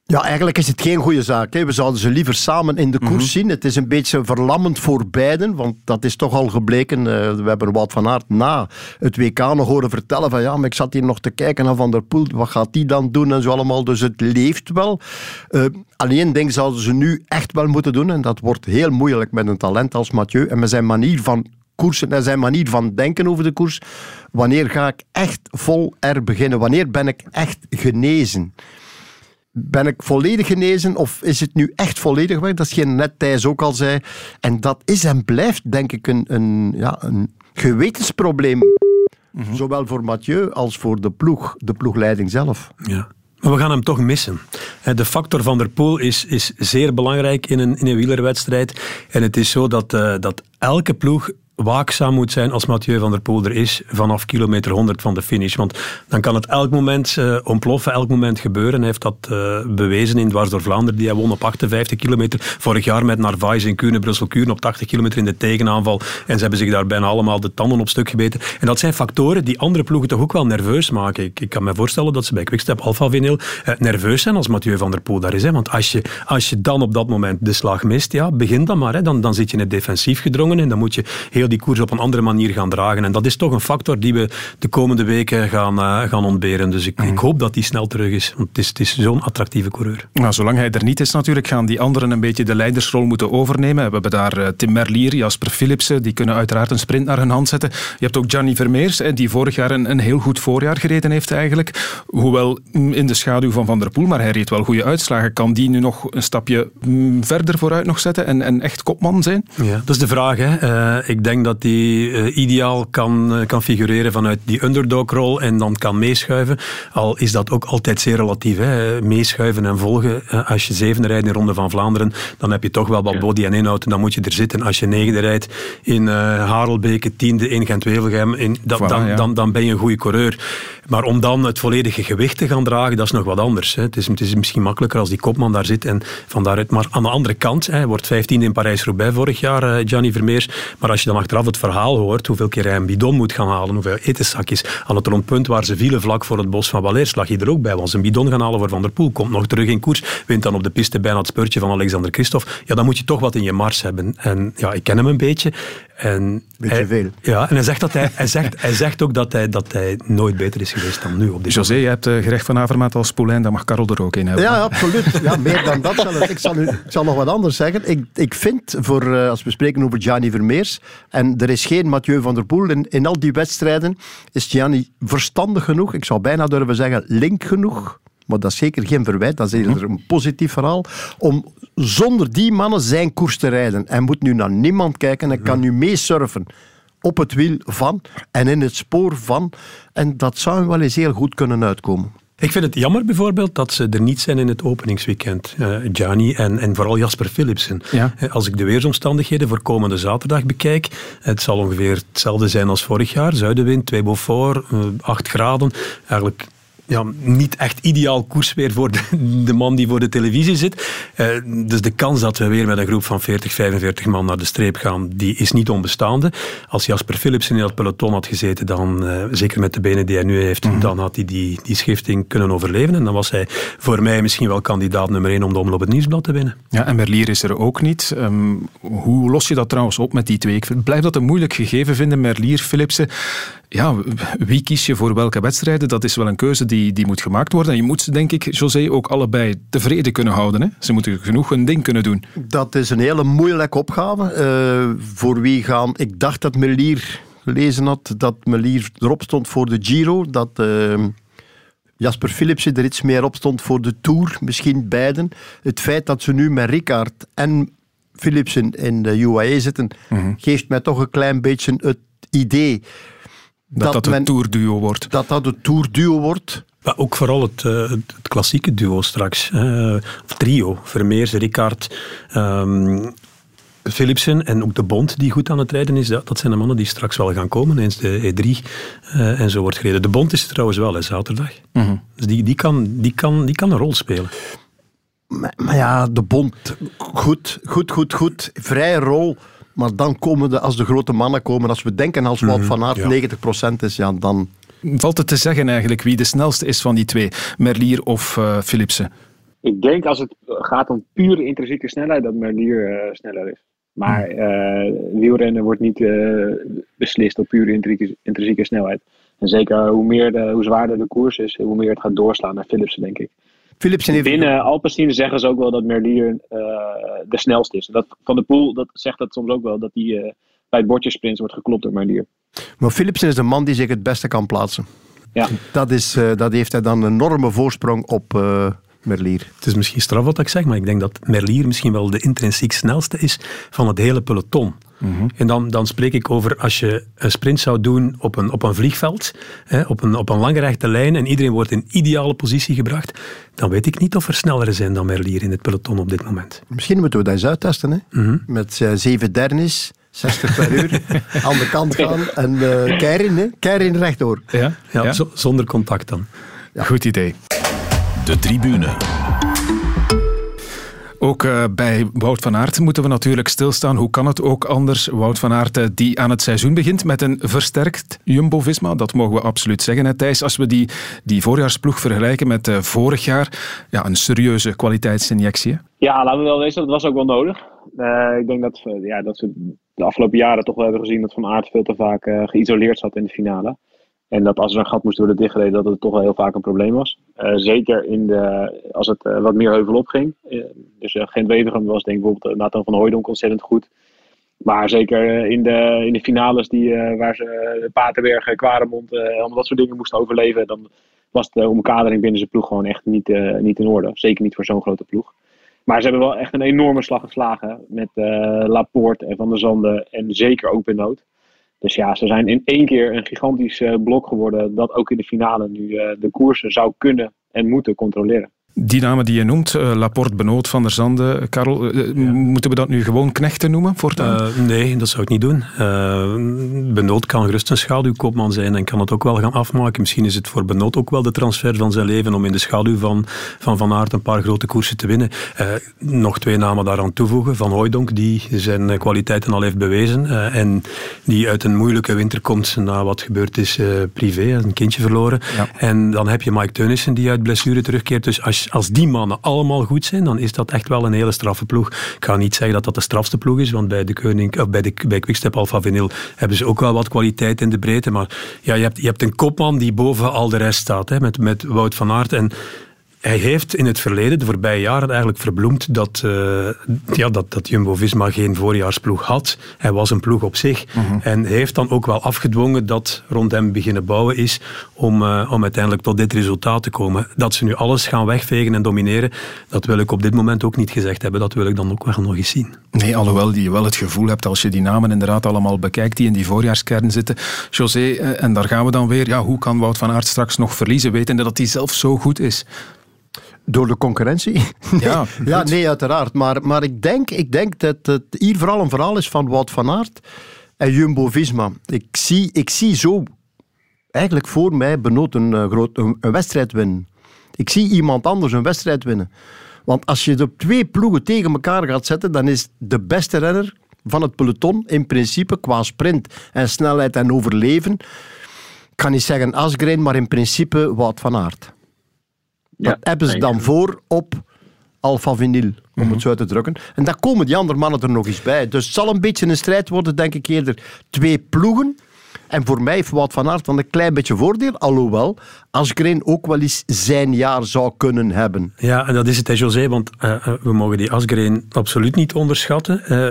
Ja, eigenlijk is het geen goede zaak. Hè. We zouden ze liever samen in de koers mm -hmm. zien. Het is een beetje verlammend voor beiden, want dat is toch al gebleken. Uh, we hebben Wout van Aert na het WK nog horen vertellen van ja, maar ik zat hier nog te kijken naar Van der Poel. Wat gaat die dan doen en zo allemaal. Dus het leeft wel. Uh, alleen denk zouden ze nu echt wel moeten doen en dat wordt heel moeilijk met een talent als Mathieu en met zijn manier van koersen en zijn manier van denken over de koers. Wanneer ga ik echt vol er beginnen? Wanneer ben ik echt genezen? Ben ik volledig genezen of is het nu echt volledig weg? Dat is geen net Thijs ook al zei. En dat is en blijft, denk ik, een, een, ja, een gewetensprobleem. Mm -hmm. Zowel voor Mathieu als voor de ploeg, de ploegleiding zelf. Ja. Maar we gaan hem toch missen. De factor van der Poel is, is zeer belangrijk in een, in een wielerwedstrijd. En het is zo dat, uh, dat elke ploeg waakzaam moet zijn als Mathieu van der Poel er is vanaf kilometer 100 van de finish. Want dan kan het elk moment uh, ontploffen, elk moment gebeuren. Hij heeft dat uh, bewezen in Dwars door Vlaanderen. Die hij won op 58 kilometer. Vorig jaar met Narvaez in Kuurne, Brussel-Kuurne op 80 kilometer in de tegenaanval. En ze hebben zich daar bijna allemaal de tanden op stuk gebeten. En dat zijn factoren die andere ploegen toch ook wel nerveus maken. Ik, ik kan me voorstellen dat ze bij Quickstep Alpha Vinyl uh, nerveus zijn als Mathieu van der Poel daar is. Hè. Want als je, als je dan op dat moment de slag mist, ja, begin dan maar. Hè. Dan, dan zit je in het defensief gedrongen en dan moet je heel die koers op een andere manier gaan dragen. En dat is toch een factor die we de komende weken gaan, uh, gaan ontberen. Dus ik, ik, mhm. hoop dat hij snel terug is. Want het is, het is zo'n attractieve coureur. Nou, zolang hij er niet is natuurlijk, gaan die anderen een beetje de leidersrol moeten overnemen. We hebben daar uh, Tim Merlier, Jasper Philipsen, die kunnen uiteraard een sprint naar hun hand zetten. Je hebt ook Gianni Vermeers, die vorig jaar een, een heel goed voorjaar gereden heeft eigenlijk. Hoewel mm, in de schaduw van Van der Poel, maar hij reed wel goede uitslagen. Kan die nu nog een stapje mm, verder vooruit nog zetten en, en echt kopman zijn? Ja, dat is de vraag. Hè. Uh, ik denk dat hij uh, ideaal kan, uh, kan figureren vanuit die underdog-rol en dan kan meeschuiven. Al is dat ook altijd zeer relatief. Hè. Meeschuiven en volgen. als je zevende rijdt in de Ronde van Vlaanderen, dan heb je toch wel wat body en inhoud en dan moet je er zitten. Als je negende rijdt in Harelbeke, tiende in Gent-Wevelgem, dan, dan, dan, dan ben je een goede coureur. Maar om dan het volledige gewicht te gaan dragen, dat is nog wat anders. Hè. Het, is, het is misschien makkelijker als die kopman daar zit en van daaruit. Maar aan de andere kant, hij wordt 15 in Parijs-Roubaix vorig jaar, Gianni Vermeers. Maar als je dan achteraf het verhaal hoort, hoeveel keer hij een bidon moet gaan halen, hoeveel etenzakjes, aan het rondpunt waar ze vielen vlak voor het bos van Waleers, lag hij er ook bij. Want een bidon gaan halen voor Van der Poel, komt nog terug in koers, wint dan op de piste bijna het spurtje van Alexander Christophe. Ja, dan moet je toch wat in je mars hebben. En ja, ik ken hem een beetje. En Beetje hij, veel. Ja, en hij zegt, dat hij, hij, zegt, hij zegt ook dat hij, dat hij nooit beter is geweest dan nu. Op dit José, je hebt uh, gerecht van Avermaat als Poulin, dan mag Karel er ook in hebben. Ja, absoluut. Ja, meer dan dat. Zal ik, zal, ik zal nog wat anders zeggen. Ik, ik vind, voor, uh, als we spreken over Gianni Vermeers, en er is geen Mathieu van der Poel, in, in al die wedstrijden is Gianni verstandig genoeg, ik zou bijna durven zeggen link genoeg, maar dat is zeker geen verwijt, dat is eerder mhm. een positief verhaal, om zonder die mannen zijn koers te rijden. Hij moet nu naar niemand kijken, hij kan nu meesurfen op het wiel van en in het spoor van. En dat zou hem wel eens heel goed kunnen uitkomen. Ik vind het jammer bijvoorbeeld dat ze er niet zijn in het openingsweekend. Uh, Gianni en, en vooral Jasper Philipsen. Ja. Eh, als ik de weersomstandigheden voor komende zaterdag bekijk, het zal ongeveer hetzelfde zijn als vorig jaar. Zuidenwind, 2 Beaufort, 8 graden. Eigenlijk ja, niet echt ideaal koersweer voor de, de, man die voor de televisie zit. Uh, dus de kans dat we weer met een groep van 40, 45 man naar de streep gaan, die is niet onbestaande. Als Jasper Philipsen in dat peloton had gezeten, dan, uh, zeker met de benen die hij nu heeft, mm dan had hij die, die schifting kunnen overleven. En dan was hij voor mij misschien wel kandidaat nummer 1 om de omloop het nieuwsblad te winnen. Ja, en Merlier is er ook niet. Um, hoe los je dat trouwens op met die twee? Ik blijf dat een moeilijk gegeven vinden, Merlier, Philipsen ja, wie kies je voor welke wedstrijden? Dat is wel een keuze die, die moet gemaakt worden. En je moet ze, denk ik, José, ook allebei tevreden kunnen houden. Hè? Ze moeten genoeg hun ding kunnen doen. Dat is een hele moeilijke opgave. Uh, voor wie gaan... Ik dacht dat Melier gelezen had dat Melier erop stond voor de Giro. Dat... Uh, Jasper Philipsen er iets meer op stond voor de Tour, misschien beiden. Het feit dat ze nu met Ricard en Philipsen in de UAE zitten, mhm. geeft mij toch een klein beetje het idee dat dat, het tourduo wordt. Dat dat het tourduo wordt. Maar ook vooral het, uh, het klassieke duo straks. Uh, of trio. Vermeers, Ricard, um, Philipsen en ook de Bond die goed aan het rijden is. Dat, dat zijn de mannen die straks wel gaan komen eens de E3 uh, eh, en zo wordt gereden. De Bond is er trouwens wel, hè, zaterdag. Mhm. Dus die, die, kan, die, kan, die kan een rol spelen. Maar, maar ja, de Bond, goed, goed, goed, goed. Vrije rol. Maar dan komen de, als de grote mannen komen, als we denken als Wout mhm, van Aert ja. 90% is, ja, dan... Valt het te zeggen eigenlijk wie de snelste is van die twee, Merlier of uh, Philipsen? Ik denk als het gaat om pure intrinsieke snelheid, dat Merlier uh, sneller is. Maar uh, wielrennen wordt niet beslist op pure intrinsieke snelheid. En zeker hoe, meer de, hoe zwaarder de koers is, hoe meer het gaat doorslaan naar Philipsen, denk ik. Philipsen heeft... Binnen Alpecin zeggen ze ook wel dat Merlier uh, de snelste is. Dat, van de Poel dat zegt dat soms ook wel, dat hij uh, bij het bordjesprint wordt geklopt door Merlier. Maar Philipsen is de man die zich het beste kan plaatsen. Ja. Dat, is, uh, dat heeft hij dan een enorme voorsprong op Merlier. Het is misschien straf wat ik zeg, maar ik denk dat Merlier misschien wel de intrinsiek snelste is van het hele peloton. Mhm. En dan, dan spreek ik over als je een sprint zou doen op een, op een vliegveld, hè, op, een, op een lange rechte lijn en iedereen wordt in ideale positie gebracht, dan weet ik niet of er snellere zijn dan Merlier in het peloton op dit moment. Misschien moeten we dat eens uittesten. Hè? Mhm. Met uh, zeven dernis. 60 per uur, (laughs) aan de kant gaan en uh, keirin, hè? keirin rechtdoor. Ja, ja, zonder contact dan. Ja. Goed idee. De tribune. Ook uh, bij Wout van Aert moeten we natuurlijk stilstaan. Hoe kan het ook anders? Wout van Aert uh, die aan het seizoen begint met een versterkt Jumbo-Visma. Dat mogen we absoluut zeggen, hè, Thijs. Als we die, die voorjaarsploeg vergelijken met uh, vorig jaar. Ja, een serieuze kwaliteitsinjectie. Ja, laten we wel wezen, dat was ook wel nodig. ik denk dat, ja, dat ze de afgelopen jaren toch wel hebben gezien dat Van Aert veel te vaak geïsoleerd zat in de finale. En dat als er een gat moest worden dichtgereden, dat het toch wel heel vaak een probleem was. zeker in de, als het wat meer heuvel op ging. dus Gent Wevergem was denk ik bijvoorbeeld Nathan van Hooydonk ontzettend goed. Maar zeker in de, in de finales die, waar ze Paterberg, Kwaremond, allemaal dat soort dingen moesten overleven. Dan was de omkadering binnen zijn ploeg gewoon echt niet, niet in orde. Zeker niet voor zo'n grote ploeg. Maar ze hebben wel echt een enorme slag geslagen met Laporte en Van der Zanden en zeker ook Benoot. Dus ja, ze zijn in één keer een gigantisch uh, blok geworden dat ook in de finale nu uh, de koersen zou kunnen en moeten controleren. Die namen die je noemt, uh, Laporte, Benoot, Van der Zande, Karel, uh, moeten we dat nu gewoon knechten noemen voortaan? Uh, nee, dat zou ik niet doen. Benoot kan gerust een schaduwkoopman zijn en kan het ook wel gaan afmaken. Misschien is het voor Benoot ook wel de transfer van zijn leven om in de schaduw van Van, van Aert een paar grote koersen te winnen. nog twee namen daaraan toevoegen. Van Hooijdonk, die zijn kwaliteiten al heeft bewezen en die uit een moeilijke winter komt na wat gebeurd is privé, een kindje verloren. Ja. En dan heb je Mike Teunissen die uit blessure terugkeert. Dus als als die mannen allemaal goed zijn, dan is dat echt wel een hele straffe ploeg. Ik ga niet zeggen dat dat de strafste ploeg is, want bij de Koning, of bij, de, bij Quickstep Alpha Vinyl hebben ze ook wel wat kwaliteit in de breedte. Maar ja, je, hebt, je hebt een kopman die boven al de rest staat, hè, met, met Wout van Aert. En hij heeft in het verleden, de voorbije jaren, eigenlijk verbloemd dat, uh, ja, dat, dat Jumbo-Visma geen voorjaarsploeg had. Hij was een ploeg op zich. Mhm. En heeft dan ook wel afgedwongen dat rond hem beginnen bouwen is om, uh, om uiteindelijk tot dit resultaat te komen. Dat ze nu alles gaan wegvegen en domineren, dat wil ik op dit moment ook niet gezegd hebben. Dat wil ik dan ook wel nog eens zien. Nee, alhoewel je wel het gevoel hebt, als je die namen inderdaad allemaal bekijkt, die in die voorjaarskern zitten. José, eh, en daar gaan we dan weer. Ja, hoe kan Wout van Aert straks nog verliezen, wetende dat hij zelf zo goed is? Door de concurrentie? (laughs) Ja, ja nee, uiteraard. Maar, maar ik, denk, ik denk dat het hier vooral een verhaal is van Wout van Aert en Jumbo-Visma. Ik zie, ik zie zo eigenlijk voor mij Benoot een, eh, groot, een, wedstrijd winnen. Ik zie iemand anders een wedstrijd winnen. Want als je de twee ploegen tegen elkaar gaat zetten, dan is de beste renner van het peloton in principe qua sprint en snelheid en overleven, ik kan niet zeggen Asgreen, maar in principe Wout van Aert. Dat hebben ze dan voor op alpha vinyl, om het mhm. zo uit te drukken. En daar komen die andere mannen er nog eens bij. Dus het zal een beetje een strijd worden, denk ik eerder. Twee ploegen. En voor mij heeft Wout van Aert dan een klein beetje voordeel, alhoewel Asgreen ook wel eens zijn jaar zou kunnen hebben. Ja, en dat is het, hè, José, want uh, we mogen die Asgreen absoluut niet onderschatten. Uh,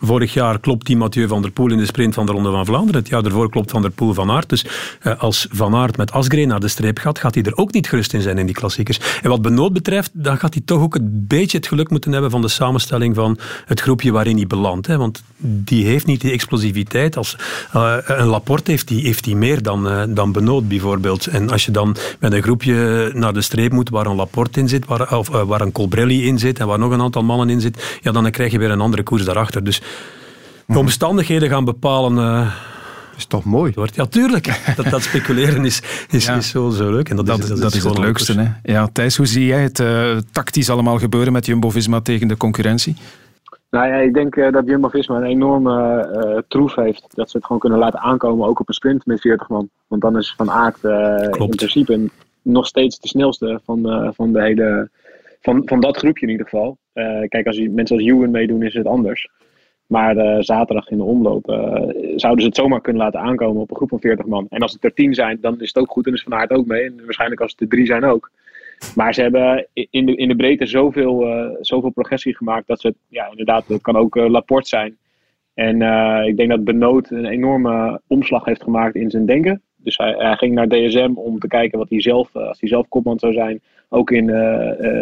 Vorig jaar klopt die Mathieu van der Poel in de sprint van de Ronde van Vlaanderen. Het jaar daarvoor klopt Van der Poel van Aert. Dus eh, als Van Aert met Asgreen naar de streep gaat, gaat hij er ook niet gerust in zijn in die klassiekers. En wat Benoot betreft, dan gaat hij toch ook een beetje het geluk moeten hebben van de samenstelling van het groepje waarin hij belandt. Want die heeft niet die explosiviteit. Als, uh, een Laporte heeft die, heeft die meer dan, uh, dan Benoot bijvoorbeeld. En als je dan met een groepje naar de streep moet waar een Laporte in zit, waar, of waar een Colbrelli in zit en waar nog een aantal mannen in zit, ja, dan krijg je weer een andere koers daarachter. Dus de omstandigheden gaan bepalen. Uh, is toch mooi? Ja, tuurlijk. Dat, dat speculeren is, is, is zo, zo leuk. En dat, dat is, dat, is het leukste. Hè? Ja, Thijs, hoe zie jij het uh, tactisch allemaal gebeuren met Jumbo-Visma tegen de concurrentie? Nou ja, ik denk uh, dat Jumbo-Visma een enorme uh, troef heeft. Dat ze het gewoon kunnen laten aankomen, ook op een sprint met 40 man. Want dan is Van Aert in principe nog steeds de snelste van, van, de hele, van, van dat groepje in ieder geval. kijk, als je, mensen als Ewan meedoen, is het anders. Maar uh, zaterdag in de omloop uh, zouden ze het zomaar kunnen laten aankomen op een groep van 40 man. En als het er 10 zijn, dan is het ook goed en is Van Aert ook mee. En waarschijnlijk als het er 3 zijn ook. Maar ze hebben in de, in de breedte zoveel, uh, zoveel progressie gemaakt dat ze, ja, inderdaad, het kan ook Laporte zijn. En ik denk dat Benoot een enorme omslag heeft gemaakt in zijn denken. Dus hij, hij, ging naar DSM om te kijken wat hij zelf, als hij zelf kopman zou zijn, ook in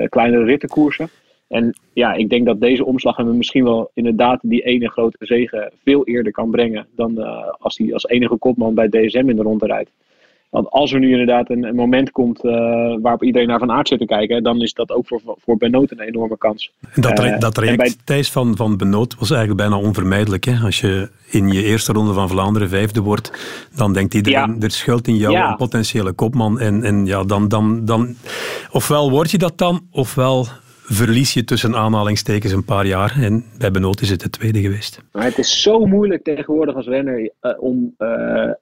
kleinere rittenkoersen. En ja, ik denk dat deze omslag hem misschien wel inderdaad die ene grote zegen veel eerder kan brengen dan uh, als hij als enige kopman bij DSM in de ronde rijdt. Want als er nu inderdaad een, een moment komt uh, waarop iedereen naar Van Aert zit te kijken, dan is dat ook voor, voor Benoot een enorme kans. Dat, uh, dat traject bij... Thijs van, van Benoot was eigenlijk bijna onvermijdelijk. Hè? Als je in je eerste ronde van Vlaanderen vijfde wordt, dan denkt iedereen, er schuilt in jou een potentiële kopman. En, en ja, dan, dan, dan, ofwel word je dat dan, ofwel verlies je tussen aanhalingstekens een paar jaar. En bij Benoot is het de tweede geweest. Maar het is zo moeilijk tegenwoordig als renner uh, om uh,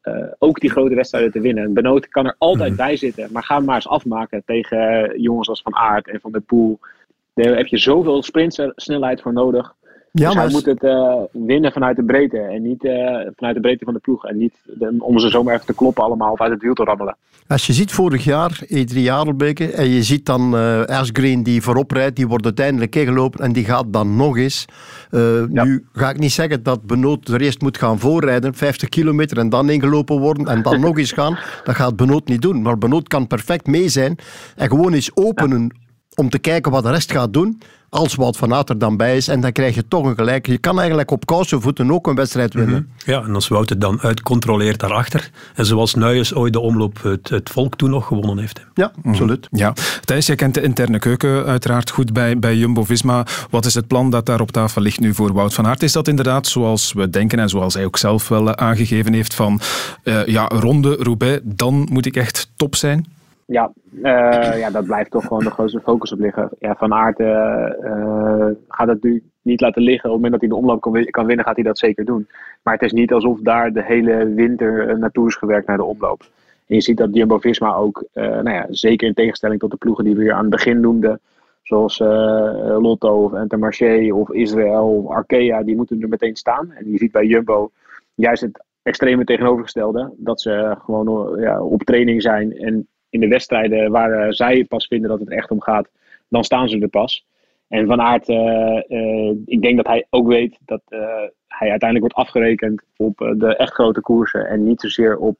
uh, ook die grote wedstrijden te winnen. Benoot kan er altijd mm. bij zitten. Maar ga hem maar eens afmaken tegen jongens als Van Aert en Van der Poel. Daar heb je zoveel sprintsnelheid voor nodig. Ja, dus hij moet het uh, winnen vanuit de breedte en niet uh, vanuit de breedte van de ploeg. En niet de, om ze zomaar even te kloppen allemaal of uit het wiel te rammelen. Als je ziet vorig jaar, E3 Adelbeke, en je ziet dan uh, Asgreen die voorop rijdt, die wordt uiteindelijk ingelopen en die gaat dan nog eens. Ja. Nu ga ik niet zeggen dat Benoot er eerst moet gaan voorrijden, 50 kilometer en dan ingelopen worden en dan nog eens gaan. (laughs) Dat gaat Benoot niet doen. Maar Benoot kan perfect mee zijn en gewoon eens openen ja. om te kijken wat de rest gaat doen als Wout van Aert er dan bij is. En dan krijg je toch een gelijk. Je kan eigenlijk op voeten ook een wedstrijd winnen. Mm -hmm. Ja, en als Wout het dan uitcontroleert daarachter. En zoals Nuyes ooit de omloop het, het volk toen nog gewonnen heeft. Ja, mm absoluut. Ja. Thijs, jij kent de interne keuken uiteraard goed bij, bij Jumbo-Visma. Wat is het plan dat daar op tafel ligt nu voor Wout van Aert? Is dat inderdaad zoals we denken en zoals hij ook zelf wel aangegeven heeft van uh, ja, ronde Roubaix, dan moet ik echt top zijn? Ja, uh, ja, dat blijft toch gewoon de grootste focus op liggen. Ja, van Aert uh, gaat het nu niet laten liggen. Op het moment dat hij de omloop kan, kan, winnen, gaat hij dat zeker doen. Maar het is niet alsof daar de hele winter naartoe is gewerkt naar de omloop. En je ziet dat Jumbo-Visma ook, nou ja, zeker in tegenstelling tot de ploegen die we hier aan het begin noemden, zoals Lotto of Intermarché of Israël of Arkea, die moeten er meteen staan. En je ziet bij Jumbo juist het extreme tegenovergestelde. Dat ze gewoon ja, op training zijn en in de wedstrijden waar uh, zij pas vinden dat het echt om gaat, dan staan ze er pas. En Van Aert, uh, uh, ik denk dat hij ook weet dat hij uiteindelijk wordt afgerekend op de echt grote koersen en niet zozeer op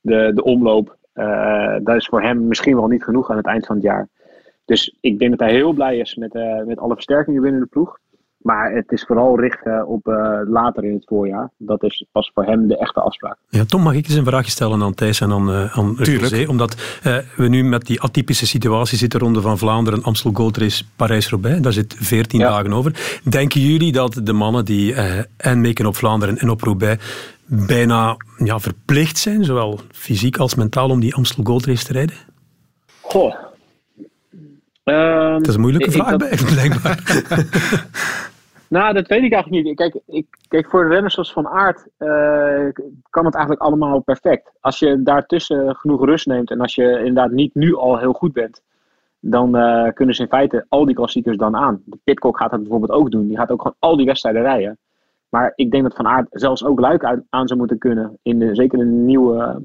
de, de omloop. dat is voor hem misschien wel niet genoeg aan het eind van het jaar. Dus ik denk dat hij heel blij is met, met alle versterkingen binnen de ploeg. Maar het is vooral richten op uh, later in het voorjaar. Dat is pas voor hem de echte afspraak. Ja, Tom, mag ik eens een vraagje stellen aan Thijs en aan, uh, aan José? Omdat uh, we nu met die atypische situatie zitten. Ronde van Vlaanderen, Amstel Gold Race, Parijs-Roubaix. Daar zit 14 ja. dagen over. Denken jullie dat de mannen die en meeken op Vlaanderen en op Roubaix bijna ja, verplicht zijn, zowel fysiek als mentaal, om die Amstel Gold Race te rijden? Goh. Um, dat is een moeilijke vraag, dat... (laughs) blijkbaar. (laughs) Nou, dat weet ik eigenlijk niet. Kijk, ik, kijk voor renners zoals Van Aert uh, kan het eigenlijk allemaal perfect. Als je daartussen genoeg rust neemt en als je inderdaad niet nu al heel goed bent, dan uh, kunnen ze in feite al die klassiekers dan aan. De Pitcock gaat dat bijvoorbeeld ook doen. Die gaat ook gewoon al die wedstrijden rijden. Maar ik denk dat Van Aert zelfs ook Luik aan zou moeten kunnen. In de, zeker in de nieuwe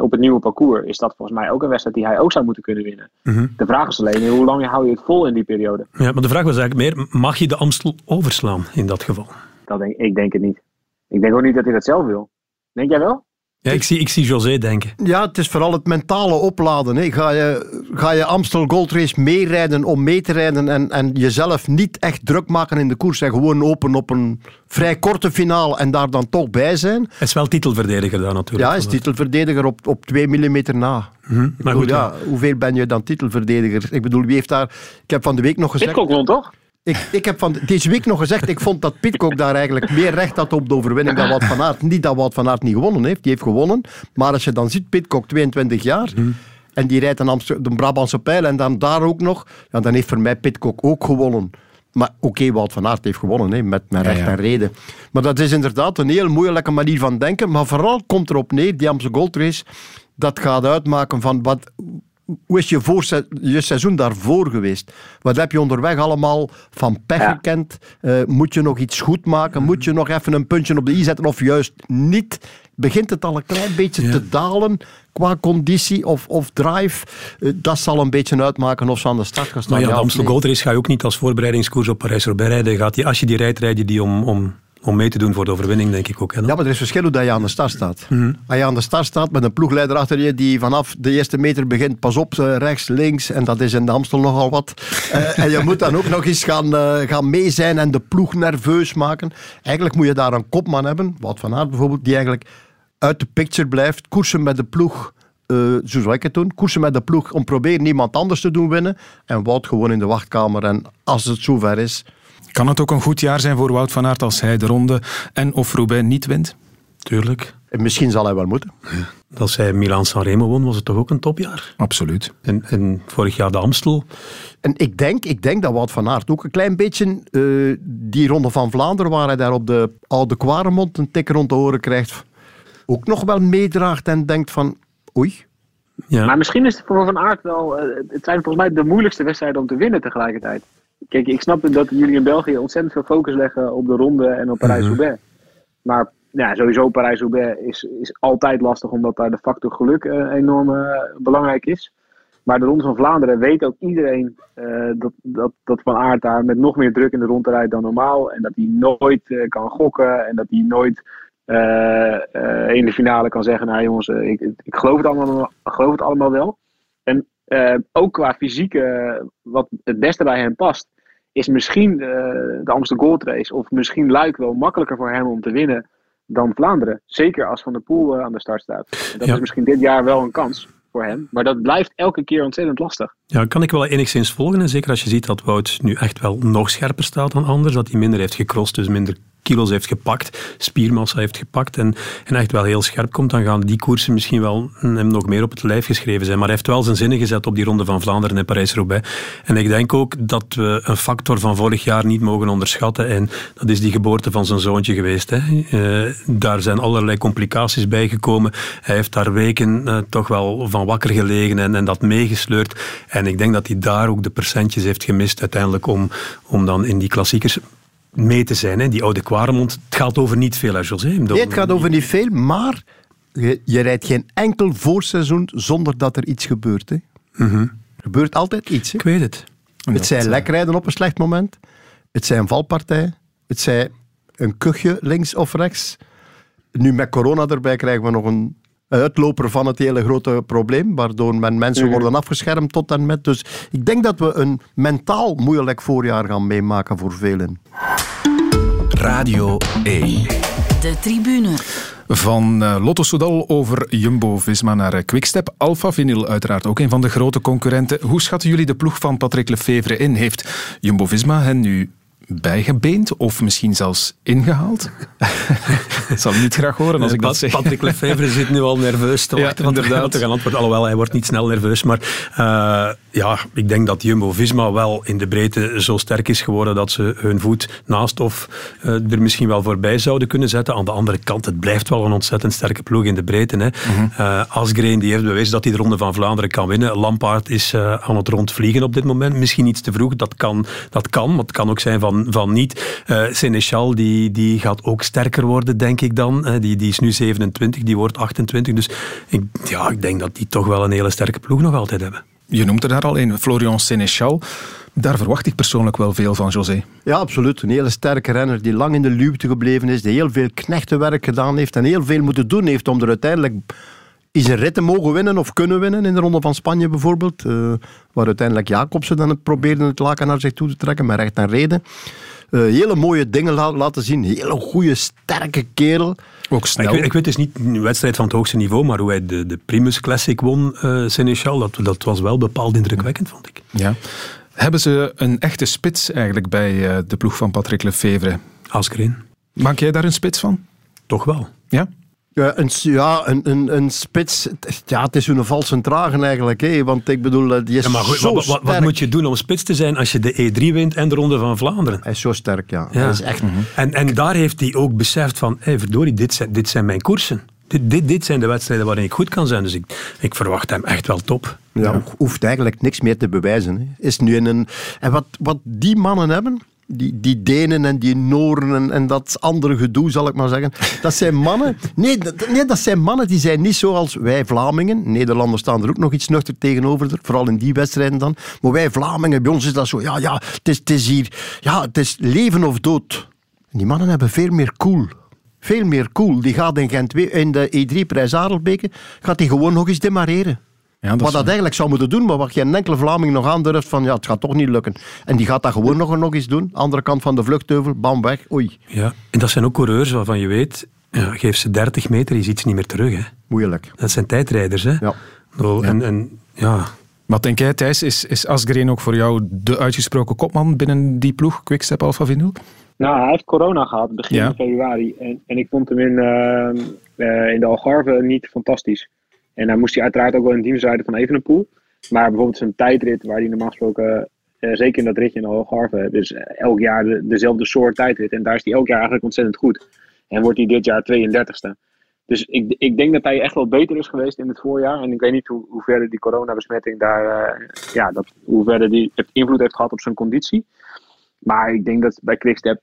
op het nieuwe parcours is dat volgens mij ook een wedstrijd die hij ook zou moeten kunnen winnen. Mm -hmm. De vraag is alleen, hoe lang hou je het vol in die periode? Ja, maar de vraag was eigenlijk meer, mag je de Amstel overslaan in dat geval? Dat denk, ik denk het niet. Ik denk ook niet dat hij dat zelf wil. Denk jij wel? Ja, ik zie, ik zie José denken. Ja, het is vooral het mentale opladen. Hè. Ga, je, ga je Amstel Gold Race meerijden om mee te rijden en, en jezelf niet echt druk maken in de koers en gewoon open op een vrij korte finale en daar dan toch bij zijn. Hij is wel titelverdediger dan natuurlijk. Ja, hij is titelverdediger op, op 2 mm na. Mm -hmm. Maar goed, ja, hoeveel ben je dan titelverdediger? Ik bedoel, wie heeft daar... Ik heb van de week nog gezegd... Pitcock won toch? Ik, ik heb van deze week nog gezegd, ik vond dat Pitcock daar eigenlijk meer recht had op de overwinning dan Wout van Aert. Niet dat Wout van Aert niet gewonnen heeft, die heeft gewonnen. Maar als je dan ziet, Pitcock 22 jaar, mm. en die rijdt een de Brabantse pijl en dan daar ook nog, ja, dan heeft voor mij Pitcock ook gewonnen. Maar oké, okay, Wout van Aert heeft gewonnen, hè, met, met recht ja, ja. en reden. Maar dat is inderdaad een heel moeilijke manier van denken. Maar vooral komt erop neer, die Amsterdam Gold Race, dat gaat uitmaken van wat hoe is je, voor, je seizoen daarvoor geweest? Wat heb je onderweg allemaal van pech ja. gekend? Uh, moet je nog iets goed maken? Moet je nog even een puntje op de i zetten of juist niet? Begint het al een klein beetje ja. te dalen qua conditie of, of drive? Uh, dat zal een beetje uitmaken of ze aan de start gaan staan. Maar ja, de Amstel Gold Race ga je ook niet als voorbereidingskoers op Parijs-Roubaix rijden. Gaat die, als je die rijdt, rijd je die om, om om mee te doen voor de overwinning, denk ik ook. Hè, ja, maar er is verschil hoe dat je aan de start staat. Mm -hmm. Als je aan de start staat met een ploegleider achter je die vanaf de eerste meter begint, pas op, rechts, links, en dat is in de Amstel nogal wat. uh, (laughs) en je moet dan ook nog eens gaan, uh, gaan mee zijn en de ploeg nerveus maken. Eigenlijk moet je daar een kopman hebben, Wout van Aert bijvoorbeeld, die eigenlijk uit de picture blijft, koersen met de ploeg. Uh, zo zou ik het doen. Koersen met de ploeg om proberen niemand anders te doen winnen. En Wout gewoon in de wachtkamer. En als het zover is, kan het ook een goed jaar zijn voor Wout van Aert als hij de ronde en of Roubaix niet wint? Tuurlijk. En misschien zal hij wel moeten. Ja. Als hij Milan-San Remo won, was het toch ook een topjaar? Absoluut. En, en vorig jaar de Amstel. En ik denk, ik denk dat Wout van Aert ook een klein beetje uh, die ronde van Vlaanderen, waar hij daar op de oude Kwaremond een tik rond de oren krijgt, ook nog wel meedraagt en denkt van, oei. Ja. Maar misschien is het voor Van Aert wel, uh, het zijn volgens mij de moeilijkste wedstrijden om te winnen tegelijkertijd. Kijk, ik snap dat jullie in België ontzettend veel focus leggen op de ronde en op Parijs-Roubaix. Mhm. Maar ja, sowieso Parijs-Roubaix is, is altijd lastig, omdat daar de factor geluk uh, enorm belangrijk is. Maar de Ronde van Vlaanderen weet ook iedereen dat, dat, dat Van Aert daar met nog meer druk in de ronde rijdt dan normaal. En dat hij nooit kan gokken en dat hij nooit in de finale kan zeggen, nou jongens, ik, ik geloof, het allemaal, geloof het allemaal wel. En uh, ook qua fysieke, wat het beste bij hem past, is misschien uh, de Amsterdam Gold Race of misschien Luik wel makkelijker voor hem om te winnen dan Vlaanderen. Zeker als Van der Poel aan de start staat. dat is misschien dit jaar wel een kans voor hem. Maar dat blijft elke keer ontzettend lastig. Ja, kan ik wel enigszins volgen. En zeker als je ziet dat Wout nu echt wel nog scherper staat dan anders. Dat hij minder heeft gecrossed, dus minder kilo's heeft gepakt, spiermassa heeft gepakt en, en echt wel heel scherp komt, dan gaan die koersen misschien wel hem nog meer op het lijf geschreven zijn. Maar hij heeft wel zijn zinnen gezet op die ronde van Vlaanderen en Parijs-Roubaix. En ik denk ook dat we een factor van vorig jaar niet mogen onderschatten en dat is die geboorte van zijn zoontje geweest. Hè. Uh, daar zijn allerlei complicaties bij gekomen. Hij heeft daar weken uh, toch wel van wakker gelegen en, en dat meegesleurd. En ik denk dat hij daar ook de percentjes heeft gemist uiteindelijk om, om dan in die klassiekers mee te zijn. Hè? Die oude Quaremont, het gaat over niet veel, hè, José? Nee, het gaat over niet veel, maar je, je rijdt geen enkel voorseizoen zonder dat er iets gebeurt. Hè? Mhm. Er gebeurt altijd iets. Hè? Ik weet het. Het zijn lekrijden op een slecht moment. Het zijn valpartijen. Het zijn een kuchje links of rechts. Nu met corona erbij krijgen we nog een uitloper van het hele grote probleem, waardoor men mensen mhm. worden afgeschermd tot en met. Dus ik denk dat we een mentaal moeilijk voorjaar gaan meemaken voor velen. Radio 1. De tribune. Van uh, Lotto Soudal over Jumbo-Visma naar uh, Quickstep. Alpha Vinyl uiteraard ook een van de grote concurrenten. Hoe schatten jullie de ploeg van Patrick Lefevre in? Heeft Jumbo-Visma hen nu bijgebeend of misschien zelfs ingehaald. (laughs) dat zal niet graag horen als ik dat zeg. Patrick Lefevre zit nu al nerveus te wachten ja, wat te gaan antwoorden. Alhoewel, hij wordt niet snel nerveus. Maar uh, ja, ik denk dat Jumbo-Visma wel in de breedte zo sterk is geworden dat ze hun voet naast of uh, er misschien wel voorbij zouden kunnen zetten. Aan de andere kant, het blijft wel een ontzettend sterke ploeg in de breedte. Hè. Mm uh, Asgreen die heeft bewezen dat hij de Ronde van Vlaanderen kan winnen. Lampaard is aan het rondvliegen op dit moment. Misschien iets te vroeg, dat kan, dat kan maar het kan ook zijn van van, niet. Seneschal die, die gaat ook sterker worden, denk ik dan. Die, die is nu 27, die wordt 28. Dus ik, ja, ik denk dat die toch wel een hele sterke ploeg nog altijd hebben. Je noemt er daar al een, Florian Seneschal. Daar verwacht ik persoonlijk wel veel van, José. Ja, absoluut. Een hele sterke renner die lang in de luwte gebleven is, die heel veel knechtenwerk gedaan heeft en heel veel moeten doen heeft om er uiteindelijk is een rit te mogen winnen of kunnen winnen in de Ronde van Spanje bijvoorbeeld. Uh, waar uiteindelijk Jacobsen dan probeerde het laken naar zich toe te trekken, met recht en reden. Uh, hele mooie dingen la laten zien. Hele goede, sterke kerel. Ook snel. Ik, ik, weet dus niet een wedstrijd van het hoogste niveau, maar hoe hij de, de Primus Classic won, uh, Seneschal, dat, dat was wel bepaald indrukwekkend, vond ik. Ja. Hebben ze een echte spits eigenlijk bij uh, de ploeg van Patrick Lefevre? Asgreen. Maak jij daar een spits van? Toch wel. Ja? Ja, een, ja, een, een, een spits. Ja, het is een valse tragen eigenlijk. Hè? Want ik bedoel, eh, die is ja, maar zo wat, wat, moet je doen om spits te zijn als je de E3 wint en de Ronde van Vlaanderen? Hij is zo sterk, ja. ja. is echt... Mm -hmm. en, en daar heeft hij ook beseft van, verdorie, dit zijn, dit zijn mijn koersen. Dit, dit, dit zijn de wedstrijden waarin ik goed kan zijn. Dus ik, ik verwacht hem echt wel top. Ja, ja. hoeft eigenlijk niks meer te bewijzen. Hè. Is nu in een... En wat, wat die mannen hebben die, die Denen en die Noren en, dat andere gedoe, zal ik maar zeggen. Dat zijn mannen... Nee dat, nee, dat zijn mannen die zijn niet zoals wij Vlamingen. Nederlanders staan er ook nog iets nuchter tegenover, vooral in die wedstrijden dan. Maar wij Vlamingen, bij ons is dat zo, ja, ja, het is, het is hier... Ja, het is leven of dood. Die mannen hebben veel meer cool. Veel meer cool. Die gaat in Gent, in de E3-prijs Adelbeke, gaat die gewoon nog eens demareren. Ja, dat wat dat eigenlijk zou moeten doen, maar wat geen enkele Vlaming nog aandurft van ja, het gaat toch niet lukken. En die gaat dat gewoon nog, nog eens doen. Andere kant van de vluchtheuvel, bam, weg, oei. Ja, en dat zijn ook coureurs waarvan je weet, ja, geef ze 30 meter, je ziet ze niet meer terug. Hè. Moeilijk. Dat zijn tijdrijders, hè. Ja. En, en, ja. Wat denk jij, Thijs? Is, is Asgreen ook voor jou de uitgesproken kopman binnen die ploeg, Quickstep Alpha Vinyl? Nou, hij heeft corona gehad begin februari. En, en ik vond hem in, uh, uh, in de Algarve niet fantastisch. En dan moest hij uiteraard ook wel in dienst rijden van Evenepoel. Maar bijvoorbeeld zijn tijdrit, waar hij normaal gesproken, uh, zeker in dat ritje in de Algarve, dus elk jaar de, dezelfde soort tijdrit. En daar is hij elk jaar eigenlijk ontzettend goed. En wordt hij dit jaar 32ste. Dus ik, ik denk dat hij echt wel beter is geweest in het voorjaar. En ik weet niet hoe, hoe verder die coronabesmetting daar, ja, dat, hoe verder die invloed heeft gehad op zijn conditie. Maar ik denk dat bij Quickstep,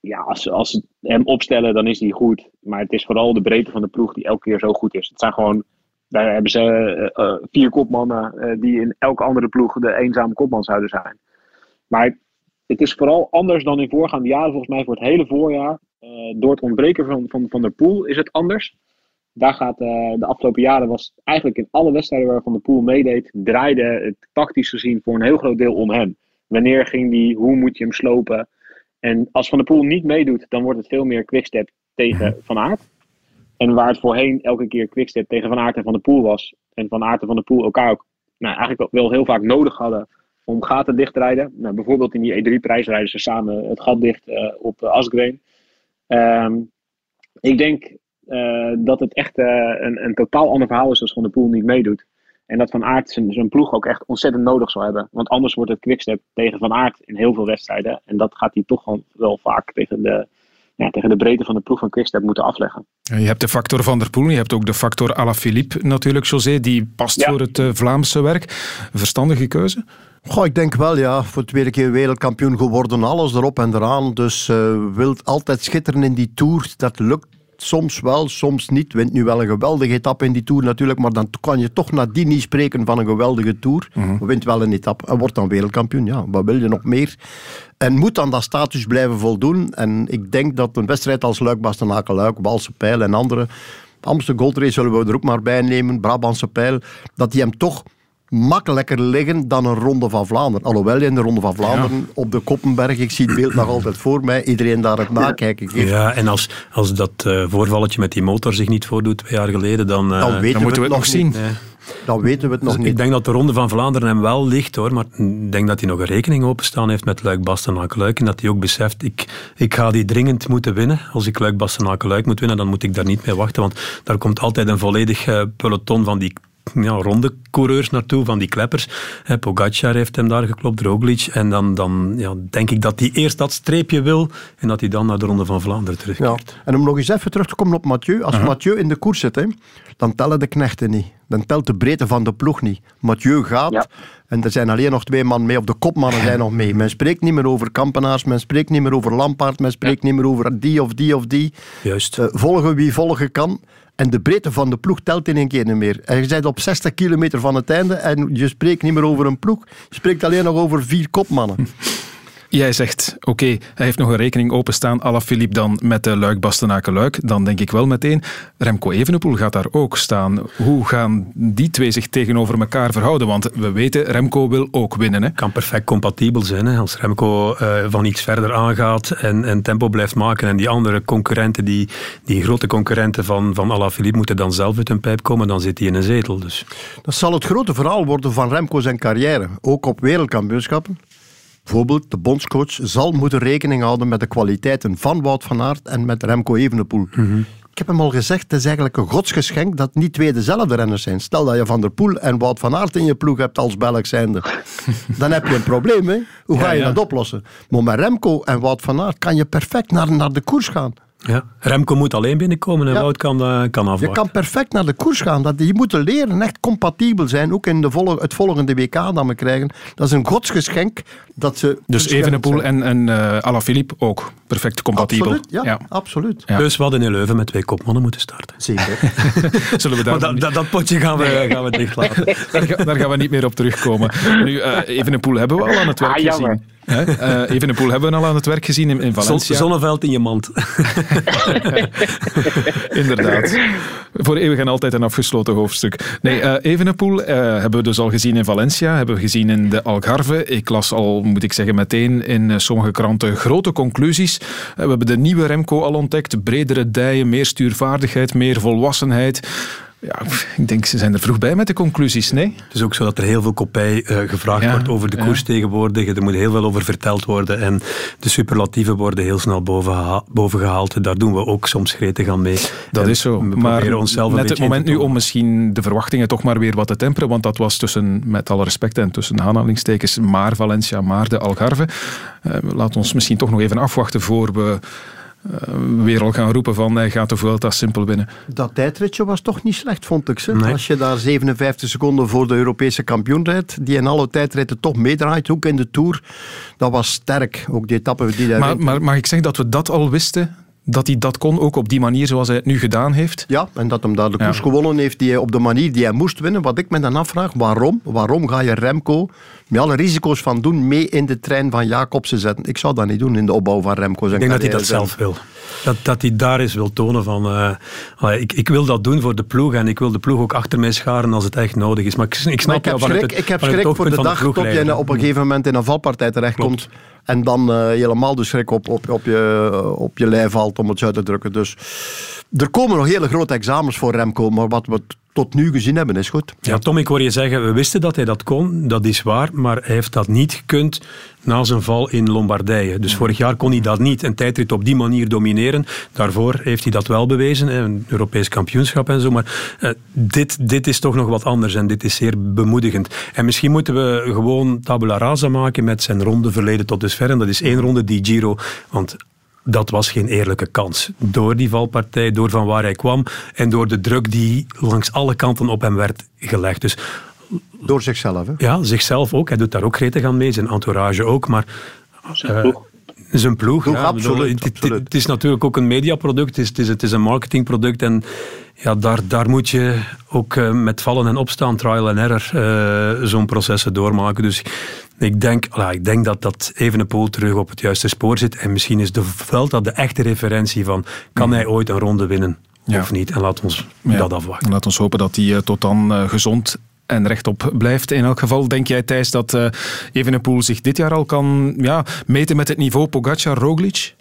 ja, als, als ze hem opstellen, dan is hij goed. Maar het is vooral de breedte van de ploeg die elke keer zo goed is. Het zijn gewoon daar hebben ze eh, eh, vier kopmannen eh, die in elke andere ploeg de eenzame kopman zouden zijn. Maar het is vooral anders dan in voorgaande jaren. Volgens mij voor het hele voorjaar. door het ontbreken van, van, van de pool is het anders. Daar gaat de afgelopen jaren was eigenlijk in alle wedstrijden waar Van de Poel meedeed, draaide het tactisch gezien voor een heel groot deel om hem. Wanneer ging die, hoe moet je hem slopen? En als Van der Poel niet meedoet, dan wordt het veel meer quickstep tegen mhm. Van Aert. En waar het voorheen elke keer Quickstep tegen Van Aert en Van der Poel was. En Van Aert en Van der Poel elkaar ook nou, eigenlijk wel heel vaak nodig hadden om gaten dicht te rijden. Nou, bijvoorbeeld in die E3-prijs rijden ze samen het gat dicht uh, op uh, Asgreen. Ehm, ik denk uh, dat het echt een, een totaal ander verhaal is als Van der Poel niet meedoet. En dat Van Aert zijn, ploeg ook echt ontzettend nodig zal hebben. Want anders wordt het Quickstep tegen Van Aert in heel veel wedstrijden. En dat gaat hij toch wel, wel vaak tegen de, ja, tegen de breedte van de ploeg van Quickstep moeten afleggen. Je hebt de factor Van der Poel, je hebt ook de factor Alaphilippe natuurlijk, José, die past voor het uh, Vlaamse werk. Verstandige keuze? Goh, ik denk wel, ja. Voor de tweede keer wereldkampioen geworden, alles erop en eraan. Dus uh, wilt altijd schitteren in die Tour. Dat lukt soms wel, soms niet. Wint nu wel een geweldige etappe in die Tour natuurlijk, maar dan kan je toch nadien niet spreken van een geweldige Tour. Mm Wint wel een etappe en wordt dan wereldkampioen. Ja, wat wil je nog meer? En moet dan dat status blijven voldoen. En ik denk dat een wedstrijd als Luik, Bastenaken, Luik, Walse Pijl en andere... Amsterdam Gold Race zullen we er ook maar bij nemen, Brabantse Pijl, dat die hem toch makkelijker liggen dan een Ronde van Vlaanderen. Alhoewel je in de Ronde van Vlaanderen op de Koppenberg, ik zie het beeld nog altijd voor mij, iedereen daar het nakijken geeft. Ja, en als, als dat uh, voorvalletje met die motor zich niet voordoet twee jaar geleden, dan, uh, dan, dan moeten we het nog zien. Dan weten we het nog dus niet. Ik denk dat de Ronde van Vlaanderen hem wel ligt hoor, maar ik denk dat hij nog een rekening openstaan heeft met Luik Bastenaken-Luik en dat hij ook beseft, ik, ik ga die dringend moeten winnen. Als ik Luik Bastenaken-Luik moet winnen, dan moet ik daar niet mee wachten, want daar komt altijd een volledig uh, peloton van die ja, ronde coureurs naartoe, van die kleppers. Pogacar heeft hem daar geklopt, Roglic. En dan, dan ja, denk ik dat hij eerst dat streepje wil en dat hij dan naar de Ronde van Vlaanderen terugkeert. Ja. En om nog eens even terug te komen op Mathieu. Als uh Mathieu in de koers zit, hè, dan tellen de knechten niet. Dan telt de breedte van de ploeg niet. Mathieu gaat en er zijn alleen nog twee man mee, of de kopmannen zijn nog mee. Men spreekt niet meer over Kampenaars, men spreekt niet meer over Lampaard, men spreekt niet meer over die of die of die. Juist. Uh, volgen wie volgen kan. En de breedte van de ploeg telt in één keer niet meer. Je bent op 60 kilometer van het einde en je spreekt niet meer over een ploeg. Je spreekt alleen nog over vier kopmannen. (laughs) Jij zegt, oké, hij heeft nog een rekening openstaan, à la Philippe dan met de Luik Bastenaken Luik. Dan denk ik wel meteen, Remco Evenepoel gaat daar ook staan. Hoe gaan die twee zich tegenover elkaar verhouden? Want we weten, Remco wil ook winnen. Hè? Kan perfect compatibel zijn. Hè? Als Remco uh, van iets verder aangaat en, en tempo blijft maken en die andere concurrenten, die, die grote concurrenten van, van Alaphilippe moeten dan zelf uit hun pijp komen, dan zit hij in een zetel. Dus. Dat zal het grote verhaal worden van Remco zijn carrière. Ook op wereldkampioenschappen. Bijvoorbeeld, de bondscoach zal moeten rekening houden met de kwaliteiten van Wout van Aert en met Remco Evenepoel. Mm Ik heb hem al gezegd, het is eigenlijk een godsgeschenk dat niet twee dezelfde renners zijn. Stel dat je Van der Poel en Wout van Aert in je ploeg hebt als Belg zijnde. (laughs) Dan heb je een probleem, hè? Hoe ga je dat oplossen? Maar met Remco en Wout van Aert kan je perfect naar, naar de koers gaan. Ja. Remco moet alleen binnenkomen en Wout kan, uh, kan afwachten. Je kan perfect naar de koers gaan. Dat, je moet leren echt compatibel zijn. Ook in de vol het volgende WK dat we krijgen. Dat is een godsgeschenk. Dat ze dus Evenepoel en, en uh, Alaphilippe ook perfect compatibel. Absoluut, ja. ja. absoluut. Ja. Dus we hadden in Leuven met twee kopmannen moeten starten. Zeker. (laughs) Zullen we daar dat, dat, dat, potje gaan we, gaan we dichtlaten. (laughs) daar, daar, gaan we niet meer op terugkomen. Nu, uh, Evenepoel hebben we al aan het werk ah, gezien. Uh, Evenepoel hebben we al aan het werk gezien in, in Valencia. Zonneveld in je mand. (laughs) Inderdaad. Voor eeuwig en altijd een afgesloten hoofdstuk. Nee, uh, Evenepoel uh, hebben we dus al gezien in Valencia, hebben we gezien in de Algarve. Ik las al, moet ik zeggen, meteen in sommige kranten grote conclusies. we hebben de nieuwe Remco al ontdekt. Bredere dijen, meer stuurvaardigheid, meer volwassenheid. Ja, ik denk ze zijn er vroeg bij met de conclusies, nee? Het is ook zo dat er heel veel kopij uh, gevraagd wordt over de koers tegenwoordig. Er moet heel veel over verteld worden en de superlatieven worden heel snel boven, boven gehaald. Daar doen we ook soms gretig aan mee. Dat en is zo. Maar onszelf net het moment nu om misschien de verwachtingen toch maar weer wat te temperen, want dat was tussen, met alle respect en tussen aanhalingstekens, maar Valencia, maar de Algarve. Uh, laat ons misschien toch nog even afwachten voor we weer al gaan roepen van hij gaat de Vuelta simpel winnen. Dat tijdritje was toch niet slecht, vond ik. Nee. Als je daar 57 seconden voor de Europese kampioen rijdt, die in alle tijdritten toch meedraait, ook in de Tour, dat was sterk. Ook die etappe die daar maar, maar mag ik zeggen dat we dat al wisten dat hij dat kon, ook op die manier zoals hij het nu gedaan heeft. Ja, en dat hem daar de koers gewonnen heeft die hij op de manier die hij moest winnen. Wat ik me dan afvraag, waarom? Waarom ga je Remco, met alle risico's van doen, mee in de trein van Jacobsen zetten? Ik zou dat niet doen in de opbouw van Remco. Ik denk dat hij dat zelf wil. Dat, dat hij daar is wil tonen van, uh, ik, ik wil dat doen voor de ploeg en ik wil de ploeg ook achter mij scharen als het echt nodig is. Maar ik, ik snap maar ik heb schrik, ik heb schrik voor de dag dat je op een gegeven moment in een valpartij terechtkomt. En dan uh, helemaal de schrik op, op, op, je, op je lijf valt, om het zo uit te drukken. Dus er komen nog hele grote examens voor Remco, maar wat we tot nu gezien hebben is goed. Ja, Tom, ik hoor je zeggen, we wisten dat hij dat kon, dat is waar, maar hij heeft dat niet gekund na zijn val in Lombardije. Dus vorig jaar kon hij dat niet, een tijdrit op die manier domineren. Daarvoor heeft hij dat wel bewezen, een Europees kampioenschap en zo. Maar uh, dit, dit is toch nog wat anders en dit is zeer bemoedigend. En misschien moeten we gewoon tabula rasa maken met zijn ronde verleden tot dusver. En dat is één ronde die Giro, want dat was geen eerlijke kans. Door die valpartij, door van waar hij kwam en door de druk die langs alle kanten op hem werd gelegd. Dus, door zichzelf, hè? Ja, zichzelf ook. Hij doet daar ook gretig aan mee, zijn entourage ook. Maar uh, zijn ploeg. ja, absoluut, het, het, is natuurlijk ook een mediaproduct, het is, het is, het is een marketingproduct. En ja, daar, daar moet je ook uh, met vallen en opstaan, trial and error, uh, zo'n processen doormaken. Dus ik denk, voilà, ik denk dat dat Evenepoel terug op het juiste spoor zit. En misschien is de veld dat de echte referentie van, kan mhm. hij ooit een ronde winnen? Of niet? En laat ons dat afwachten. Laat ons hopen dat hij uh, tot dan gezond en rechtop blijft. In elk geval, denk jij Thijs dat uh, Evenepoel zich dit jaar al kan ja, meten met het niveau Pogacar-Roglic?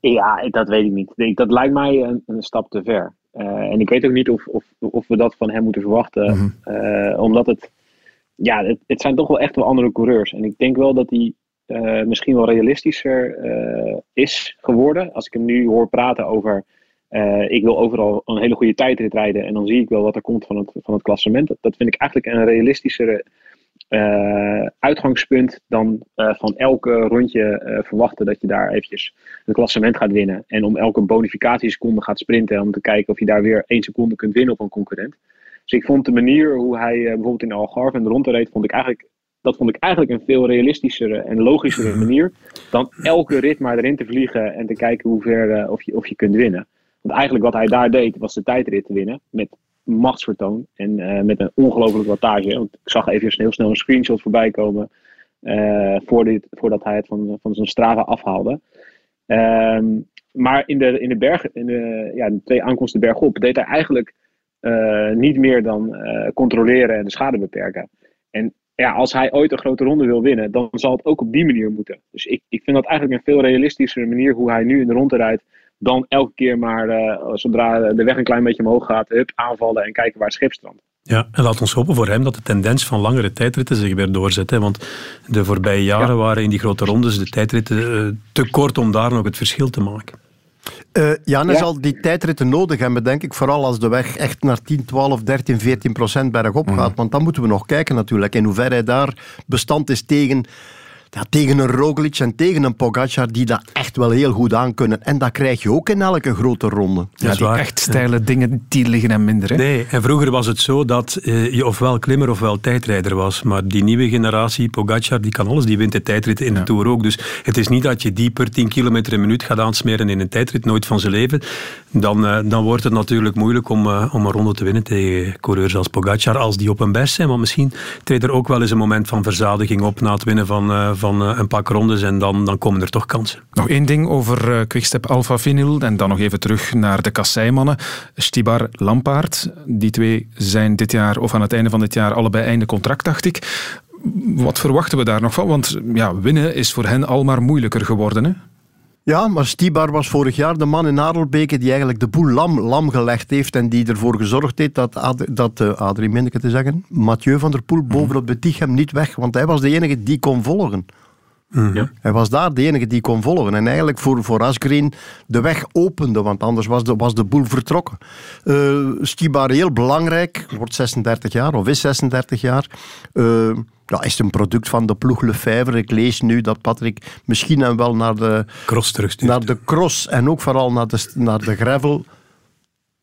Ja, dat weet ik niet. Dat lijkt mij een, een stap te ver. Uh, en ik weet ook niet of, of, of we dat van hem moeten verwachten. Mm -hmm. uh, omdat het, ja, het, zijn toch wel echt wel andere coureurs. En ik denk wel dat hij uh, misschien wel realistischer is geworden. Als ik hem nu hoor praten over uh, ik wil overal een hele goede tijdrit rijden en dan zie ik wel wat er komt van het, van het klassement. Dat, vind ik eigenlijk een realistischere uitgangspunt dan van elke rondje verwachten dat je daar eventjes het klassement gaat winnen. En om elke bonificatieseconde gaat sprinten om te kijken of je daar weer één seconde kunt winnen op een concurrent. Dus ik vond de manier hoe hij bijvoorbeeld in Algarve en de ronde reed, vond ik eigenlijk dat vond ik eigenlijk een veel realistischere en logischere manier dan elke rit maar erin te vliegen en te kijken hoe ver of, je, of je kunt winnen. Want eigenlijk wat hij daar deed, was de tijdrit te winnen. Met machtsvertoon en uh, met een ongelofelijke wattage. Want ik zag even heel snel een screenshot voorbij komen. Voor dit, voordat hij het van, van zijn Strava afhaalde. Um, maar in de, in de, berg, in de, ja, de twee aankomsten bergop deed hij eigenlijk niet meer dan controleren en de schade beperken. En ja, als hij ooit een grote ronde wil winnen, dan zal het ook op die manier moeten. Dus ik, ik vind dat eigenlijk een veel realistischere manier hoe hij nu in de ronde rijdt dan elke keer maar, uh, zodra de weg een klein beetje omhoog gaat, hup, aanvallen en kijken waar het schip strandt. Ja, en laat ons hopen voor hem dat de tendens van langere tijdritten zich weer doorzet. Hè? Want de voorbije jaren waren in die grote rondes de tijdritten uh, te kort om daar nog het verschil te maken. Uh, Jan ja. zal die tijdritten nodig hebben, denk ik. Vooral als de weg echt naar 10, 12, 13, 14 procent bergop gaat. Mm. Want dan moeten we nog kijken natuurlijk in hoeverre hij daar bestand is tegen ja, tegen een Roglic en tegen een Pogacar die dat echt wel heel goed aankunnen. En dat krijg je ook in elke grote ronde. Ja, die echt steile dingen, die liggen hem minder. Hè? Nee, en vroeger was het zo dat uh, je ofwel klimmer ofwel tijdrijder was. Maar die nieuwe generatie, Pogacar, die kan alles. Die wint de tijdrit in de Tour ook. Dus het is niet dat je die per 10 kilometer een minuut gaat aansmeren in een tijdrit, nooit van zijn leven. Dan, uh, dan wordt het natuurlijk moeilijk om, uh, om een ronde te winnen tegen coureurs als Pogacar, als die op hun best zijn. Want misschien treedt er ook wel eens een moment van verzadiging op na het winnen van van eh, een paar rondes en dan, dan komen er toch kansen. Nog één ding over uh, Quickstep Alpha Vinyl en dan nog even terug naar de kasseimannen. Stibar Lampaard, die twee zijn dit jaar of aan het einde van dit jaar allebei einde contract, dacht ik. Wat verwachten we daar nog van? Want ja, winnen is voor hen al maar moeilijker geworden. Hè? Ja, maar Stibar was vorig jaar de man in Adelbeke die eigenlijk de boel lam, lam gelegd heeft en die ervoor gezorgd heeft dat, Ad, dat uh, Adrie te zeggen, Mathieu van der Poel boven op Betig hem niet weg, want hij was de enige die kon volgen. Mm -hmm. Hij was daar de enige die kon volgen. En eigenlijk voor, voor Asgreen de weg opende, want anders was de, was de boel vertrokken. Uh, Stibar heel belangrijk, wordt 36 jaar of is 36 jaar. Uh, ja, is het een product van de ploeg Lefevre. Ik lees nu dat Patrick misschien en wel naar de cross terugstuurt. Naar de cross en ook vooral naar de, naar de gravel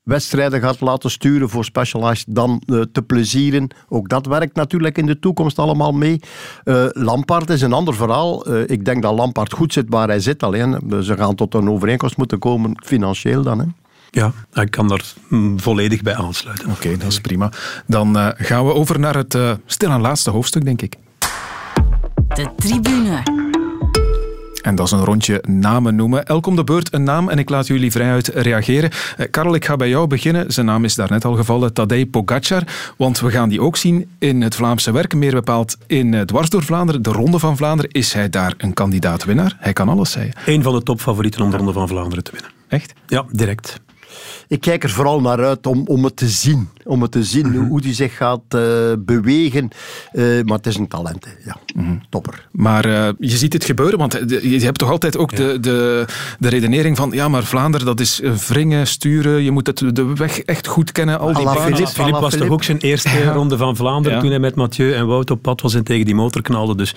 wedstrijden gaat laten sturen voor Specialized dan uh, te plezieren. Ook dat werkt natuurlijk in de toekomst allemaal mee. Uh, Lampaard is een ander verhaal. Uh, ik denk dat Lampaard goed zit waar hij zit. Alleen ze gaan tot een overeenkomst moeten komen, financieel dan. Hè. Ja, ik kan daar mm, volledig bij aansluiten. Oké, dat is prima. Dan uh, gaan we over naar het uh, stilaan laatste hoofdstuk, denk ik. De tribune. En dat is een rondje namen noemen. Elk om de beurt een naam en ik laat jullie vrijuit reageren. Uh, Karel, ik ga bij jou beginnen. Zijn naam is daarnet al gevallen, Tadej Pogacar. Want we gaan die ook zien in het Vlaamse werk. Meer bepaald in uh, Dwars door Vlaanderen, de Ronde van Vlaanderen. Is hij daar een kandidaat-winnaar? Hij kan alles zijn. Een van de topfavorieten om de Ronde van Vlaanderen te winnen. Echt? Ja, direct ik kijk er vooral naar uit om, om het te zien. Om het te zien mm hoe hij zich gaat uh, bewegen. Uh, maar het is een talent, ja. Mm -hmm. Topper. Maar uh, je ziet het gebeuren, want je hebt toch altijd ook ja. de, de, de redenering van ja, maar Vlaanderen, dat is wringen, sturen, je moet het, de weg echt goed kennen, al die banen. Philippe was toch ook zijn eerste ja. ronde van Vlaanderen, toen hij met Mathieu en Wout op pad was en tegen die motor knalde. Dus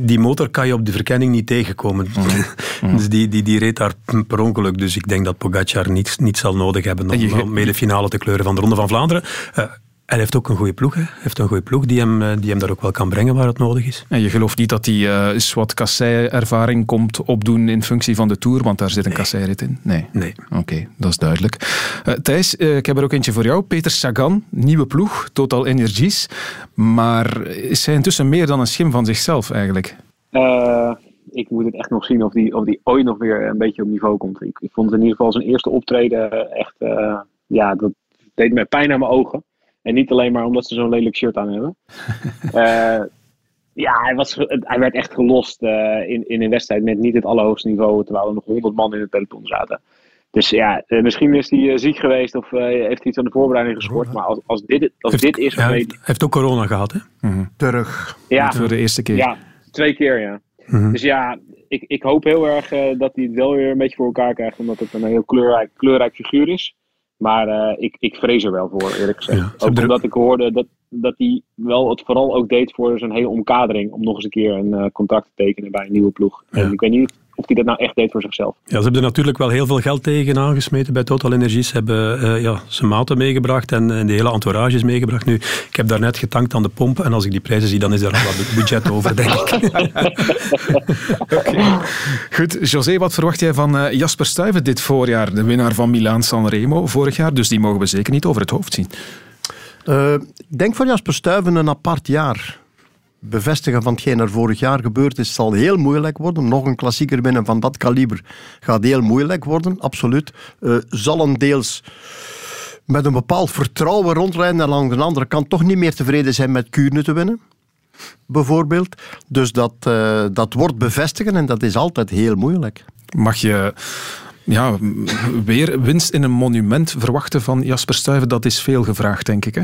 die motor kan je op de verkenning niet tegenkomen. Mm (laughs) -hmm. dus die, die, die reed daar per ongeluk. Dus ik denk dat Pogacar niet niet, zal nodig hebben om, je, om mee de finale te kleuren van de Ronde van Vlaanderen. Uh, hij heeft ook een goede ploeg. Hij heeft een goede ploeg die hem, eh, die hem daar ook wel kan brengen waar het nodig is. En je gelooft niet dat hij uh, eens wat kassei-ervaring komt opdoen in functie van de Tour, want daar zit een nee. kasseirit in? Nee. nee. Oké, okay, dat is duidelijk. Uh, Thijs, uh, ik heb er ook eentje voor jou. Peter Sagan, nieuwe ploeg, Total Energies. Maar is hij intussen meer dan een schim van zichzelf eigenlijk? ik moet het echt nog zien of die, of die ooit nog weer een beetje op niveau komt. Ik, ik vond in ieder geval zijn eerste optreden echt, uh, ja, dat deed mij pijn aan mijn ogen. En niet alleen maar omdat ze zo'n lelijk shirt aan hebben. uh, (laughs) ja, hij, was, hij werd echt gelost uh, in, in een wedstrijd met niet het allerhoogste niveau, terwijl er nog honderd man in het peloton zaten. Dus ja, misschien is hij ziek geweest of heeft hij iets aan de voorbereiding geschort. Maar als, als dit, als heeft, dit is... Hij heeft ook corona gehad, hè? Mm -hmm. Terug. Ja. Voor de eerste keer. Ja, twee keer, ja. Mm-hmm. Dus ja, ik, ik hoop heel erg uh, dat hij het wel weer een beetje voor elkaar krijgt. Omdat het een heel kleurrijk, kleurrijk figuur is. Maar uh, ik, ik vrees er wel voor, eerlijk gezegd. Ja, ook omdat ik hoorde dat, dat hij wel het vooral ook deed voor zijn hele omkadering. Om nog eens een keer een uh, contract te tekenen bij een nieuwe ploeg. Ja. En ik weet niet of hij dat nou echt deed voor zichzelf. Ja, ze hebben er natuurlijk wel heel veel geld tegen aangesmeten bij Total Energies. Ze hebben uh, ja, zijn maten meegebracht en, en, de hele entourage is meegebracht. Nu, ik heb daarnet getankt aan de pomp en als ik die prijzen zie, dan is er al wat (laughs) budget over, denk ik. (laughs) okay. Goed, José, wat verwacht jij van uh, Jasper Stuyven dit voorjaar? De winnaar van Milaan-San Remo vorig jaar, dus die mogen we zeker niet over het hoofd zien. Uh, ik denk voor Jasper Stuyven een apart jaar bevestigen van hetgeen er vorig jaar gebeurd is, zal heel moeilijk worden. Nog een klassieker winnen van dat kaliber gaat heel moeilijk worden, absoluut. Uh, zal deels met een bepaald vertrouwen rondrijden en aan de andere kant toch niet meer tevreden zijn met Kuurne te winnen. Bijvoorbeeld. Dus dat, uh, dat wordt bevestigen en dat is altijd heel moeilijk. Mag je ja, weer winst in een monument verwachten van Jasper Stuyven? Dat is veel gevraagd, denk ik. Hè?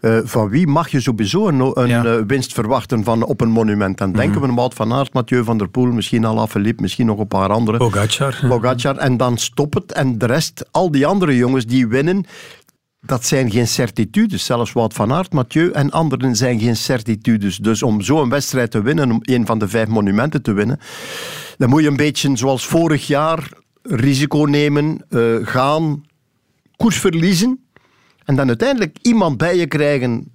Uh, van wie mag je sowieso een, een ja. uh, winst verwachten van, op een monument? Dan denken mm -hmm. we Wout van Aert, Mathieu van der Poel, misschien Alaphilippe, misschien nog een paar andere. Pogacar. Pogacar. En dan stop het. En de rest, al die andere jongens die winnen, dat zijn geen certitudes. Zelfs Wout van Aert, Mathieu en anderen zijn geen certitudes. Dus om zo'n wedstrijd te winnen, om een van de vijf monumenten te winnen, dan moet je een beetje zoals vorig jaar risico nemen, uh, gaan, koers verliezen. En dan uiteindelijk iemand bij je krijgen,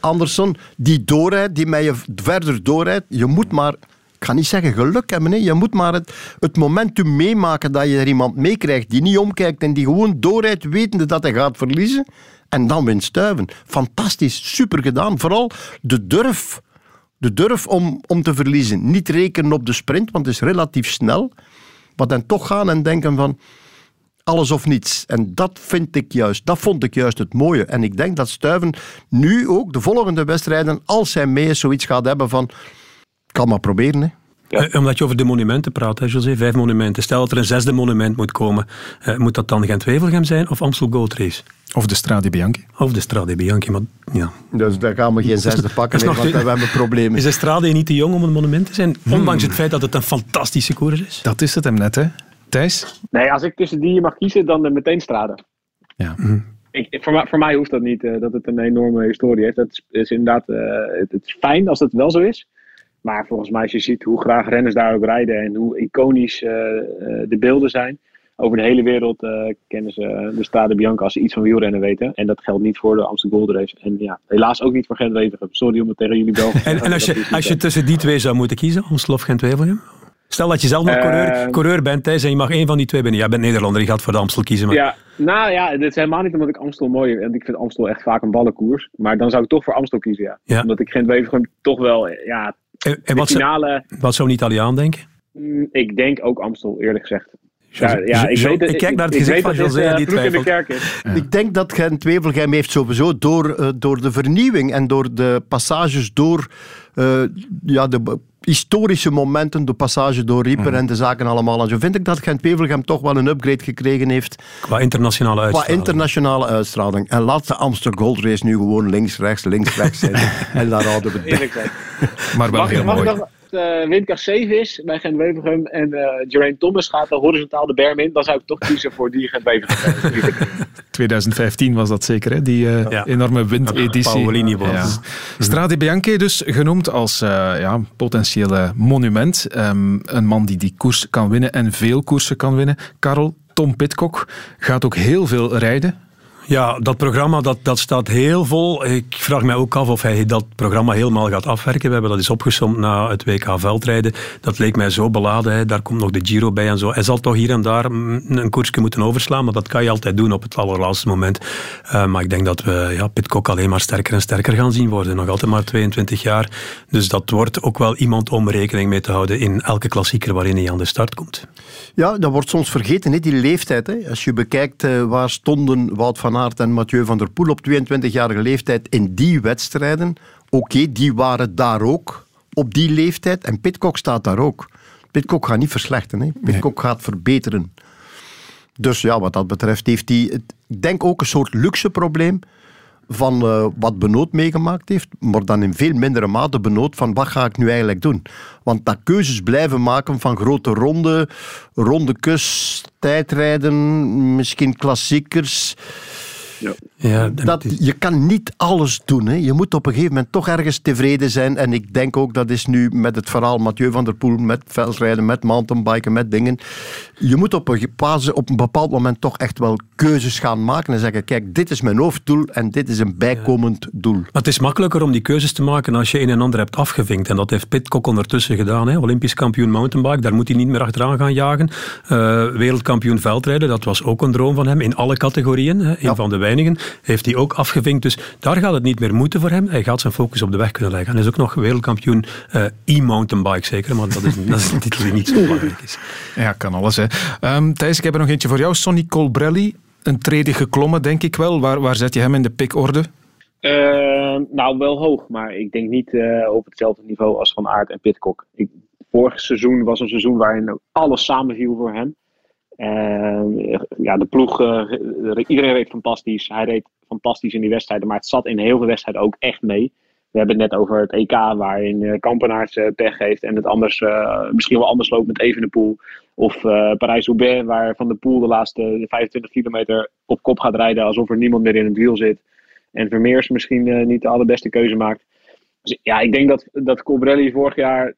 Anderson, die doorrijdt, die met je verder doorrijdt. Je moet maar, ik ga niet zeggen geluk hebben, nee. je moet maar het, het momentum meemaken dat je er iemand meekrijgt die niet omkijkt en die gewoon doorrijdt, wetende dat hij gaat verliezen. En dan wint Stuiven. Fantastisch, super gedaan. Vooral de durf. De durf om, om te verliezen. Niet rekenen op de sprint, want het is relatief snel. Maar dan toch gaan en denken van alles of niets. En dat vind ik juist, dat vond ik juist het mooie. En ik denk dat Stuiven nu ook de volgende wedstrijden, als hij mee is, zoiets gaat hebben van, kan maar proberen. Hè. Ja. Uh, omdat je over de monumenten praat, hè, José, vijf monumenten. Stel dat er een zesde monument moet komen. Uh, moet dat dan Gent-Wevelgem zijn of Amstel Gold Race? Of de Strade Bianchi. Of de Strade Bianchi, maar ja. Dus daar gaan we geen zesde pakken, nee, want we hebben problemen. Is de Strade niet te jong om een monument te zijn? Ondanks hmm. het feit dat het een fantastische koers is. Dat is het hem net, hè. Thijs? Nee, als ik tussen die mag kiezen, dan meteen Strade. Ja. Mm. ik, voor, voor, mij hoeft dat niet, dat het een enorme historie heeft. Dat is, is inderdaad, het, het, is fijn als dat wel zo is. Maar volgens mij, als je ziet hoe graag renners daar ook rijden en hoe iconisch de beelden zijn, over de hele wereld uh, kennen ze de Stade Bianca als ze iets van wielrennen weten. En dat geldt niet voor de Amsterdam Gold Race. En ja, helaas ook niet voor Gent Wevelgem. Sorry om het tegen jullie bel. (laughs) En, en als, je, als je tussen die twee zou moeten kiezen, Amstel of Gent Wevelgem? Stel dat je zelf nog coureur, uh, coureur bent Thijs, en je mag één van die twee binnen. Jij bent Nederlander, je gaat voor de Amstel kiezen. Maar... Ja, nou ja, dit is helemaal niet omdat ik Amstel mooi vind. Ik vind Amstel echt vaak een ballenkoers. Maar dan zou ik toch voor Amstel kiezen, ja. ja. Omdat ik Gent Wevelgem toch wel, ja, en, en wat, finale... wat zou een Italiaan denken? Mm, ik denk ook Amstel, eerlijk gezegd. Ja, ja, ik, weet, ik kijk naar het gezicht van José en die twijfelt. Ik denk dat Gent Wevelgem heeft sowieso door, uh, door de vernieuwing en door de passages door uh, ja, de historische momenten, de passage door Rieper mm. en de zaken allemaal. En zo vind ik dat Gent Wevelgem toch wel een upgrade gekregen heeft. Qua internationale uitstraling. Qua internationale uitstraling. En laat de Amsterdam Gold Race nu gewoon links, rechts, links, rechts (laughs) zijn. en daar houden we het Maar wel heel mooi uh, windkracht 7 is bij Gent Wevergem en uh, Geraint Thomas gaat horizontaal de berm in, dan zou ik toch kiezen voor die Gent Wevergem. (laughs) 2015 was dat zeker, hè? die uh, ja. enorme windeditie. Ja. Strade Bianchi dus genoemd als ja, potentiële monument. Um, een man die die koers kan winnen en veel koersen kan winnen. Karel, Tom Pitcock gaat ook heel veel rijden. Ja, dat programma dat, dat staat heel vol. Ik vraag mij ook af of hij dat programma helemaal gaat afwerken. We hebben dat eens opgesomd na het WK veldrijden. Dat leek mij zo beladen. Hè. Daar komt nog de Giro bij en zo. Hij zal toch hier en daar een koersje moeten overslaan, maar dat kan je altijd doen op het allerlaatste moment. Uh, maar ik denk dat we ja, Pitcock alleen maar sterker en sterker gaan zien worden. Nog altijd maar 22 jaar. Dus dat wordt ook wel iemand om rekening mee te houden in elke klassieker waarin hij aan de start komt. Ja, dat wordt soms vergeten, hè, die leeftijd. Hè. Als je bekijkt uh, waar stonden Wout van Aert en Mathieu van der Poel op 22-jarige leeftijd in die wedstrijden. Oké, die waren daar ook op die leeftijd. En Pitcock staat daar ook. Pitcock gaat niet verslechteren. Hè. Pitcock gaat verbeteren. Dus ja, wat dat betreft heeft hij, ik denk ook een soort luxe probleem van uh, wat Benoot meegemaakt heeft, maar dan in veel mindere mate Benoot van wat ga ik nu eigenlijk doen. Want dat keuzes blijven maken van grote ronde, ronde kus, tijdrijden, misschien klassiekers. Ja. Ja, dat, je kan niet alles doen. Hè. Je moet op een gegeven moment toch ergens tevreden zijn. En ik denk ook, dat is nu met het verhaal Mathieu van der Poel, met veldrijden, met mountainbiken, met dingen. Je moet op een, op een bepaald moment toch echt wel keuzes gaan maken en zeggen, kijk, dit is mijn hoofddoel en dit is een bijkomend doel. Maar het is makkelijker om die keuzes te maken als je een en ander hebt afgevinkt. En dat heeft Pitcock ondertussen gedaan. Hè. Olympisch kampioen mountainbike, daar moet hij niet meer achteraan gaan jagen. Uh, wereldkampioen veldrijden, dat was ook een droom van hem in alle categorieën. Hè. Een ja. van de heeft hij ook afgevinkt. Dus daar gaat het niet meer moeten voor hem. Hij gaat zijn focus op de weg kunnen leggen. Hij is ook nog wereldkampioen uh, e-mountainbike zeker, maar dat is, (laughs) dat is een titel die niet zo belangrijk is. Ja, kan alles. Hè. Um, Thijs, ik heb er nog eentje voor jou. Sonny Colbrelli, een trede geklommen, denk ik wel. Waar, waar zet je hem in de pikorde? Uh, nou, wel hoog, maar ik denk niet uh, op hetzelfde niveau als Van Aert en Pitcock. Ik, vorig seizoen was een seizoen waarin alles samenviel voor hem. Uh, ja, de ploeg, uh, iedereen reed fantastisch. Hij reed fantastisch in die wedstrijden, maar het zat in heel veel wedstrijden ook echt mee. We hebben het net over het EK, waarin uh, Kampenaerts uh, pech heeft en het anders, misschien wel anders loopt met Evenepoel. Of Parijs-Roubaix, waar Van de Poel de laatste 25 kilometer op kop gaat rijden alsof er niemand meer in het wiel zit. En Vermeers misschien niet de allerbeste keuze maakt. Dus ja, ik denk dat, dat Colbrelli vorig jaar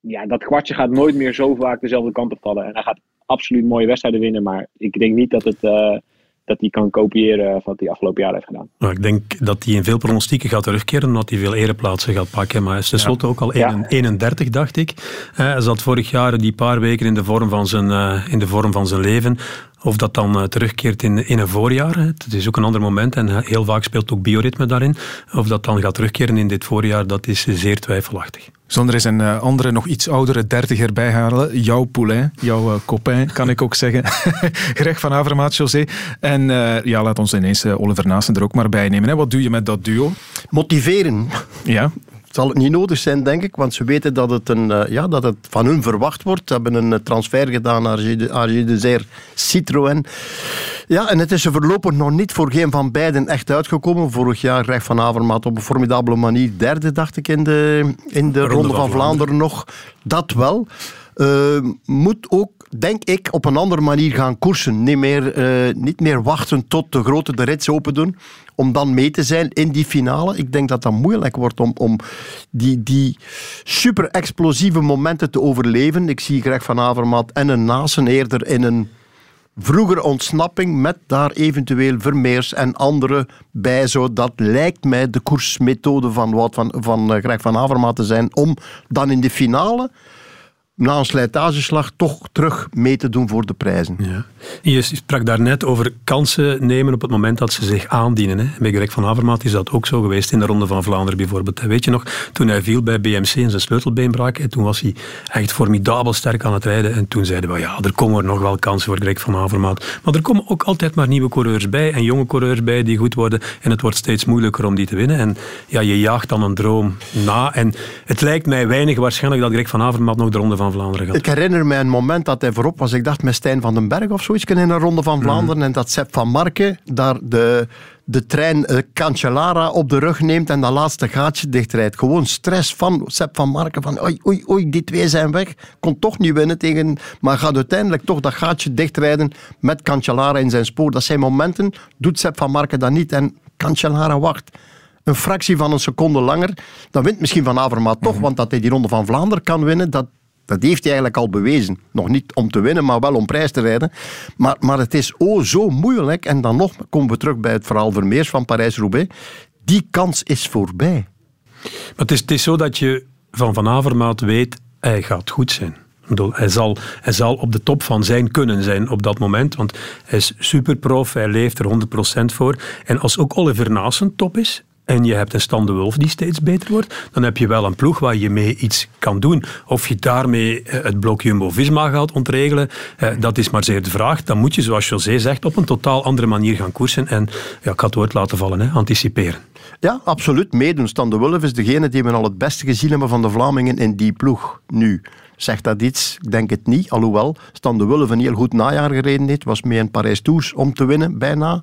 ja, dat kwartje gaat nooit meer zo vaak dezelfde kant op vallen. En hij gaat absoluut mooie wedstrijden winnen. Maar ik denk niet dat het. Uh, dat hij kan kopiëren van wat hij afgelopen jaar heeft gedaan. Nou, ik denk dat hij in veel pronostieken gaat terugkeren, omdat hij veel ereplaatsen gaat pakken. Maar hij is tenslotte ook al 31, dacht ik. Hij zat vorig jaar die paar weken in de vorm van zijn, uh, in de vorm van zijn leven. Of dat dan uh, terugkeert in, in een voorjaar. Het is ook een ander moment en heel vaak speelt ook bioritme daarin. Of dat dan gaat terugkeren in dit voorjaar, dat is zeer twijfelachtig. Zonder eens een uh, andere, nog iets oudere dertiger bijhalen. Jouw poulain, jouw uh, copain, kan ik ook zeggen. (laughs) Greg van Avermaat, José. En uh, ja, laat ons ineens Oliver Naasten er ook maar bij nemen. Hè. Wat doe je met dat duo? Motiveren. Ja, zal het niet nodig zijn, denk ik, want ze weten dat het, een, uh, ja, dat het van hun verwacht wordt. Ze hebben een transfer gedaan naar Zer Citroën. Ja, en het is er voorlopig nog niet voor geen van beiden echt uitgekomen. Vorig jaar Greg van Avermaat op een formidabele manier derde, dacht ik, in de, in de Ronde, van, Vlaanderen. nog. Dat wel. Uh, moet ook denk ik, op een andere manier gaan koersen. Niet meer, uh, niet meer wachten tot de grote de rits open doen, om dan mee te zijn in die finale. Ik denk dat dat moeilijk wordt om, om die, die super explosieve momenten te overleven. Ik zie Greg van Avermaat en een Nasen eerder in een vroeger ontsnapping met daar eventueel Vermeers en anderen bij. Zo, dat lijkt mij de koersmethode van, wat van, van eh, Greg van Avermaat te zijn om dan in de finale na een slijtageslag toch terug mee te doen voor de prijzen. Ja. Je sprak daarnet over kansen nemen op het moment dat ze zich aandienen. Hè. Bij Greg van Avermaat is dat ook zo geweest in de Ronde van Vlaanderen bijvoorbeeld. Weet je nog, toen hij viel bij BMC en zijn sleutelbeen brak, toen was hij echt formidabel sterk aan het rijden. En toen zeiden we, ja, er komen nog wel kansen voor Greg van Avermaat. Maar er komen ook altijd maar nieuwe coureurs bij en jonge coureurs bij die goed worden. En het wordt steeds moeilijker om die te winnen. En ja, je jaagt dan een droom na. En het lijkt mij weinig waarschijnlijk dat Greg van Avermaat nog de Ronde van Vlaanderen gaat. Ik herinner me een moment dat hij voorop was. Ik dacht met Stijn van den Berg of zoiets in een Ronde van Vlaanderen. Mhm. En dat Sepp van Marken daar de, de trein uh, Cancellara op de rug neemt en dat laatste gaatje dichtrijdt. Gewoon stress van Sepp van Marken. Van oei, oei, oei, die twee zijn weg. Kon toch niet winnen tegen... Maar gaat uiteindelijk toch dat gaatje dichtrijden met Cancellara in zijn spoor. Dat zijn momenten, doet Sepp van Marken dat niet. En Cancellara wacht een fractie van een seconde langer, dan wint misschien Van Avermaat toch, mhm. want dat hij die Ronde van Vlaanderen kan winnen, dat, dat heeft hij eigenlijk al bewezen. Nog niet om te winnen, maar wel om prijs te rijden. Maar, maar het is oh zo moeilijk. En dan nog komen we terug bij het verhaal Vermeers van Parijs-Roubaix. Die kans is voorbij. Maar het is, het is zo dat je van Van Avermaat weet, hij gaat goed zijn. Hij, zal, hij zal op de top van zijn kunnen zijn op dat moment, want hij is superprof, hij leeft er 100% voor. En als ook Oliver Naassen top is, en je hebt een Stan de Wolf die steeds beter wordt, dan heb je wel een ploeg waar je mee iets kan doen. Of je daarmee eh, het blok Jumbo-Visma gaat ontregelen, eh, dat is maar zeer de vraag. Dan moet je, zoals José zegt, op een totaal andere manier gaan koersen en ja, ik had het woord laten vallen, hè, anticiperen. Ja, absoluut. Meedoen. Stan de is degene die we al het beste gezien hebben van de Vlamingen in die ploeg nu. Zegt dat iets? Ik denk het niet. Alhoewel, Stan de Wulf een heel goed najaar gereden heeft. Was mee in Parijs-Tours om te winnen, bijna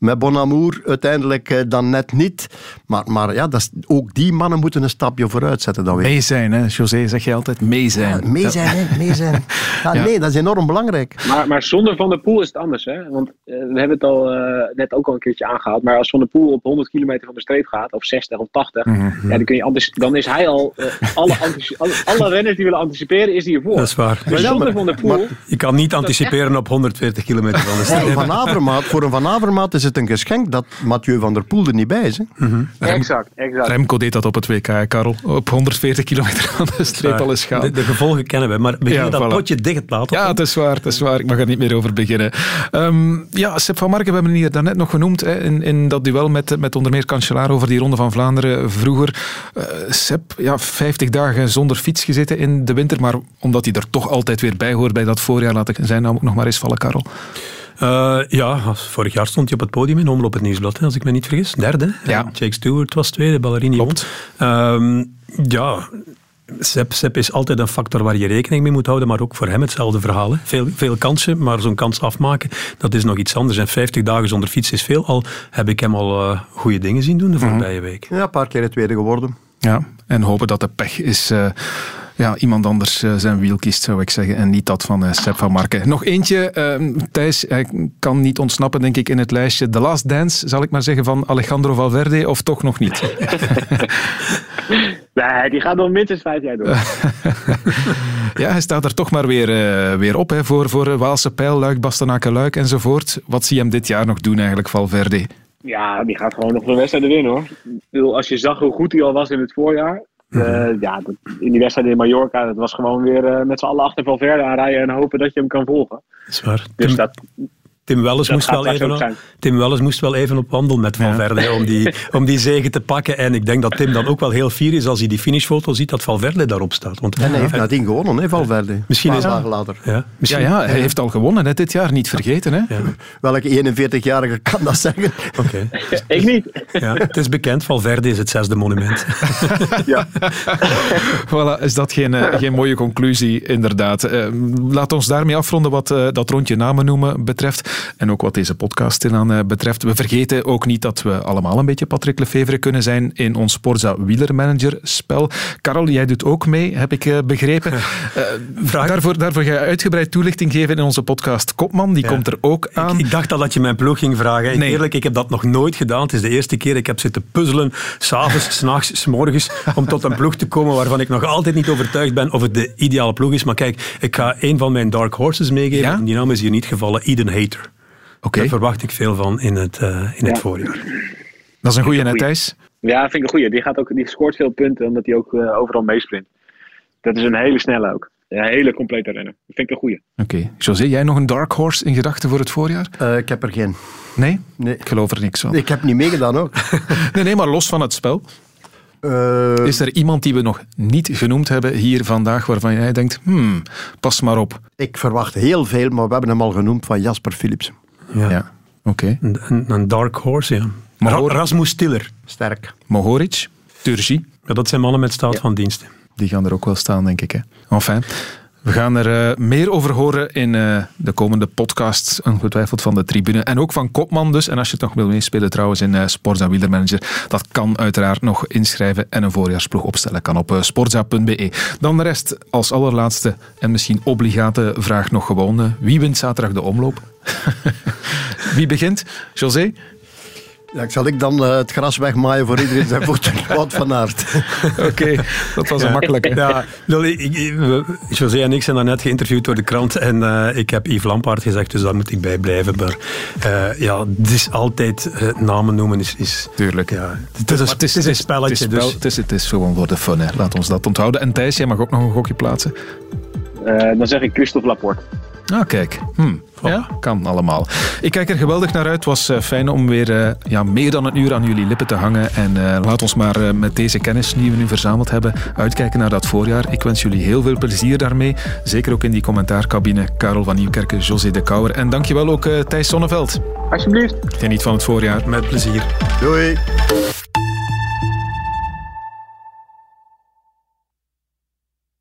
met Bon Amour uiteindelijk eh, dan net niet. Maar, maar ja, dat is, ook die mannen moeten een stapje vooruit zetten. Dat mee zijn, hè? José, zeg je altijd mee zijn. Ja, mee zijn, hè? mee zijn. (laughs) Ja, Nee, dat is enorm belangrijk. Maar, maar zonder Van der Poel is het anders. Hè? Want uh, we hebben het al uh, net ook al een keertje aangehaald. Maar als Van der Poel op 100 kilometer van de streep gaat, of 60 of 80, mm -hmm. ja, dan, kun je dan is hij al. alle, (laughs) alle, alle, renners die willen anticiperen, is hij ervoor. Dat is waar. Maar zonder Van der Poel. Maar, je kan niet anticiperen op 140 kilometer van de streep. Van Avermaat, voor een Van Avermaat is het een geschenk dat Mathieu van der Poel er niet bij is. Hè? Mm Exact, exact. Remco deed dat op het WK, Karel. Op 140 kilometer van de streep al eens gaan. De, de, gevolgen kennen we, maar begin ja, dat voilà. potje dicht laten. Ja, het is waar, het is waar. Ik mag er niet meer over beginnen. Um, ja, Sepp van Marken, we hebben hier daarnet nog genoemd hè, in, in dat duel met, met onder meer Cancellara over die Ronde van Vlaanderen vroeger. Uh, Sepp, ja, 50 dagen zonder fiets gezeten in de winter, maar omdat hij er toch altijd weer bij hoort bij dat voorjaar, laat ik zijn naam ook nog maar eens vallen, Karel. Uh, ja, vorig jaar stond hij op het podium in Omloop het Nieuwsblad, als ik me niet vergis. Derde. Ja. Jake Stewart was tweede, Ballerini Klopt. Um, ja, Sepp, Sepp, is altijd een factor waar je rekening mee moet houden, maar ook voor hem hetzelfde verhaal. Hè. Veel, veel kansen, maar zo'n kans afmaken, dat is nog iets anders. En 50 dagen zonder fiets is veel. Al heb ik hem al uh, goede dingen zien doen de voorbije mm week. Ja, een paar keer het tweede geworden. Ja, en hopen dat de pech is... Uh, ja, iemand anders uh, zijn wiel kiest, zou ik zeggen. En niet dat van uh, Sepp van Marken. Nog eentje, uh, Thijs, hij kan niet ontsnappen, denk ik, in het lijstje. The Last Dance, zal ik maar zeggen, van Alejandro Valverde, of toch nog niet? (laughs) nee, die gaat nog minstens vijf jaar door. (laughs) ja, hij staat er toch maar weer, weer op hè, voor, voor Waalse Pijl, Luik, Bastenaken, Luik enzovoort. Wat zie je hem dit jaar nog doen eigenlijk, Valverde? Ja, die gaat gewoon nog de wedstrijden winnen hoor. Als je zag hoe goed hij al was in het voorjaar, uh, ja, in die wedstrijd in Mallorca, dat was gewoon weer uh, met z'n allen achter Valverde aanrijden en hopen dat je hem kan volgen. Dat is waar. Dus dat, Tim Welles, moest wel, even op, Tim Welles moest wel even op wandel met Valverde ja. om, die, (laughs) om die zegen te pakken. En ik denk dat Tim dan ook wel heel fier is als hij die finishfoto ziet dat Valverde daarop staat. Want, en hij heeft nadien gewonnen, hè, Valverde. Misschien is dagen later. Ja, misschien, ja, ja, hij heeft al gewonnen hè, dit jaar, niet vergeten. Hè? Welke 41-jarige kan dat zeggen? Okay. (laughs) ik niet. Ja, het is bekend, Valverde is het zesde monument. ja. (laughs) voilà, is dat geen, uh, geen mooie conclusie, inderdaad. Uh, laat ons daarmee afronden wat uh, dat rondje namen noemen betreft. En ook wat deze podcast aan betreft. We vergeten ook niet dat we allemaal een beetje Patrick Lefevre kunnen zijn in ons Sporza Wielermanager spel. Karel, jij doet ook mee, heb ik begrepen. (laughs) daarvoor, daarvoor ga je uitgebreid toelichting geven in onze podcast Kopman. Die komt er ook aan. Ik, ik, dacht al dat je mijn ploeg ging vragen. Nee. Eerlijk, ik heb dat nog nooit gedaan. Het is de eerste keer. Ik heb zitten puzzelen, s'avonds, (laughs) s'nachts, s'morgens, om tot een ploeg te komen waarvan ik nog altijd niet overtuigd ben of het de ideale ploeg is. Maar kijk, ik ga een van mijn dark horses meegeven. Die naam is hier niet gevallen, Eden Hater. Oké. Daar verwacht ik veel van in het, uh, in het voorjaar. Dat is een goede, net Thijs? Ja, vind ik een goede. Die, gaat ook, die scoort veel punten omdat hij ook uh, overal meesprint. Dat is een hele snelle ook. Een hele complete renner. Dat vind ik een goede. Oké. Okay. José, jij nog een dark horse in gedachten voor het voorjaar? Uh, ik heb er geen. Nee? Nee. Ik geloof er niks van. Ik heb niet meegedaan ook. (laughs) nee, nee, maar los van het spel. Uh, is er iemand die we nog niet genoemd hebben hier vandaag waarvan jij denkt, hmm, pas maar op? Ik verwacht heel veel, maar we hebben hem al genoemd van Jasper Philips. Ja, ja. oké. Okay. Een, een, dark horse, ja. Mohor Rasmus Stiller. Sterk. Mohoric, Turgi. Ja, dat zijn mannen met staat van dienst. Die gaan er ook wel staan, denk ik. Hè. Enfin, we gaan er uh, meer over horen in uh, de komende podcasts, ongetwijfeld van de tribune. En ook van Kopman dus. En als je het nog wil meespelen trouwens in uh, Sporza Wielermanager, dat kan uiteraard nog inschrijven en een voorjaarsploeg opstellen. Kan op sporza.be. Dan de rest als allerlaatste en misschien obligate vraag nog gewoon. wie wint zaterdag de omloop? (laughs) wie begint? José? Ja, zal ik dan uh, het gras wegmaaien voor iedereen zijn voeten? Wat (laughs) van aard. (laughs) Oké, dat was een makkelijke. Ja, José en ik zijn net geïnterviewd door de krant en uh, ik heb Yves Lampaard gezegd, dus daar moet ik bij blijven. Maar uh, ja, het is altijd namen noemen. Is, is, Tuurlijk. Ja, het, is, het, is, het is een spelletje. Het is, dus. het, is, het is gewoon voor de fun, hè. laat ons dat onthouden. En Thijs, jij mag ook nog een gokje plaatsen. dan zeg ik Christophe Laporte. Ah, kijk. Hm. Ja, kan allemaal. Ik kijk er geweldig naar uit. Het was uh, fijn om weer uh, ja, meer dan een uur aan jullie lippen te hangen. En uh, laat ons maar met deze kennis die we nu verzameld hebben uitkijken naar dat voorjaar. Ik wens jullie heel veel plezier daarmee. Zeker ook in die commentaarcabine. Karel van Nieuwkerken, José de Kouwer. En dankjewel ook Thijs Sonneveld. Alsjeblieft. Geniet van het voorjaar. Met plezier. Doei.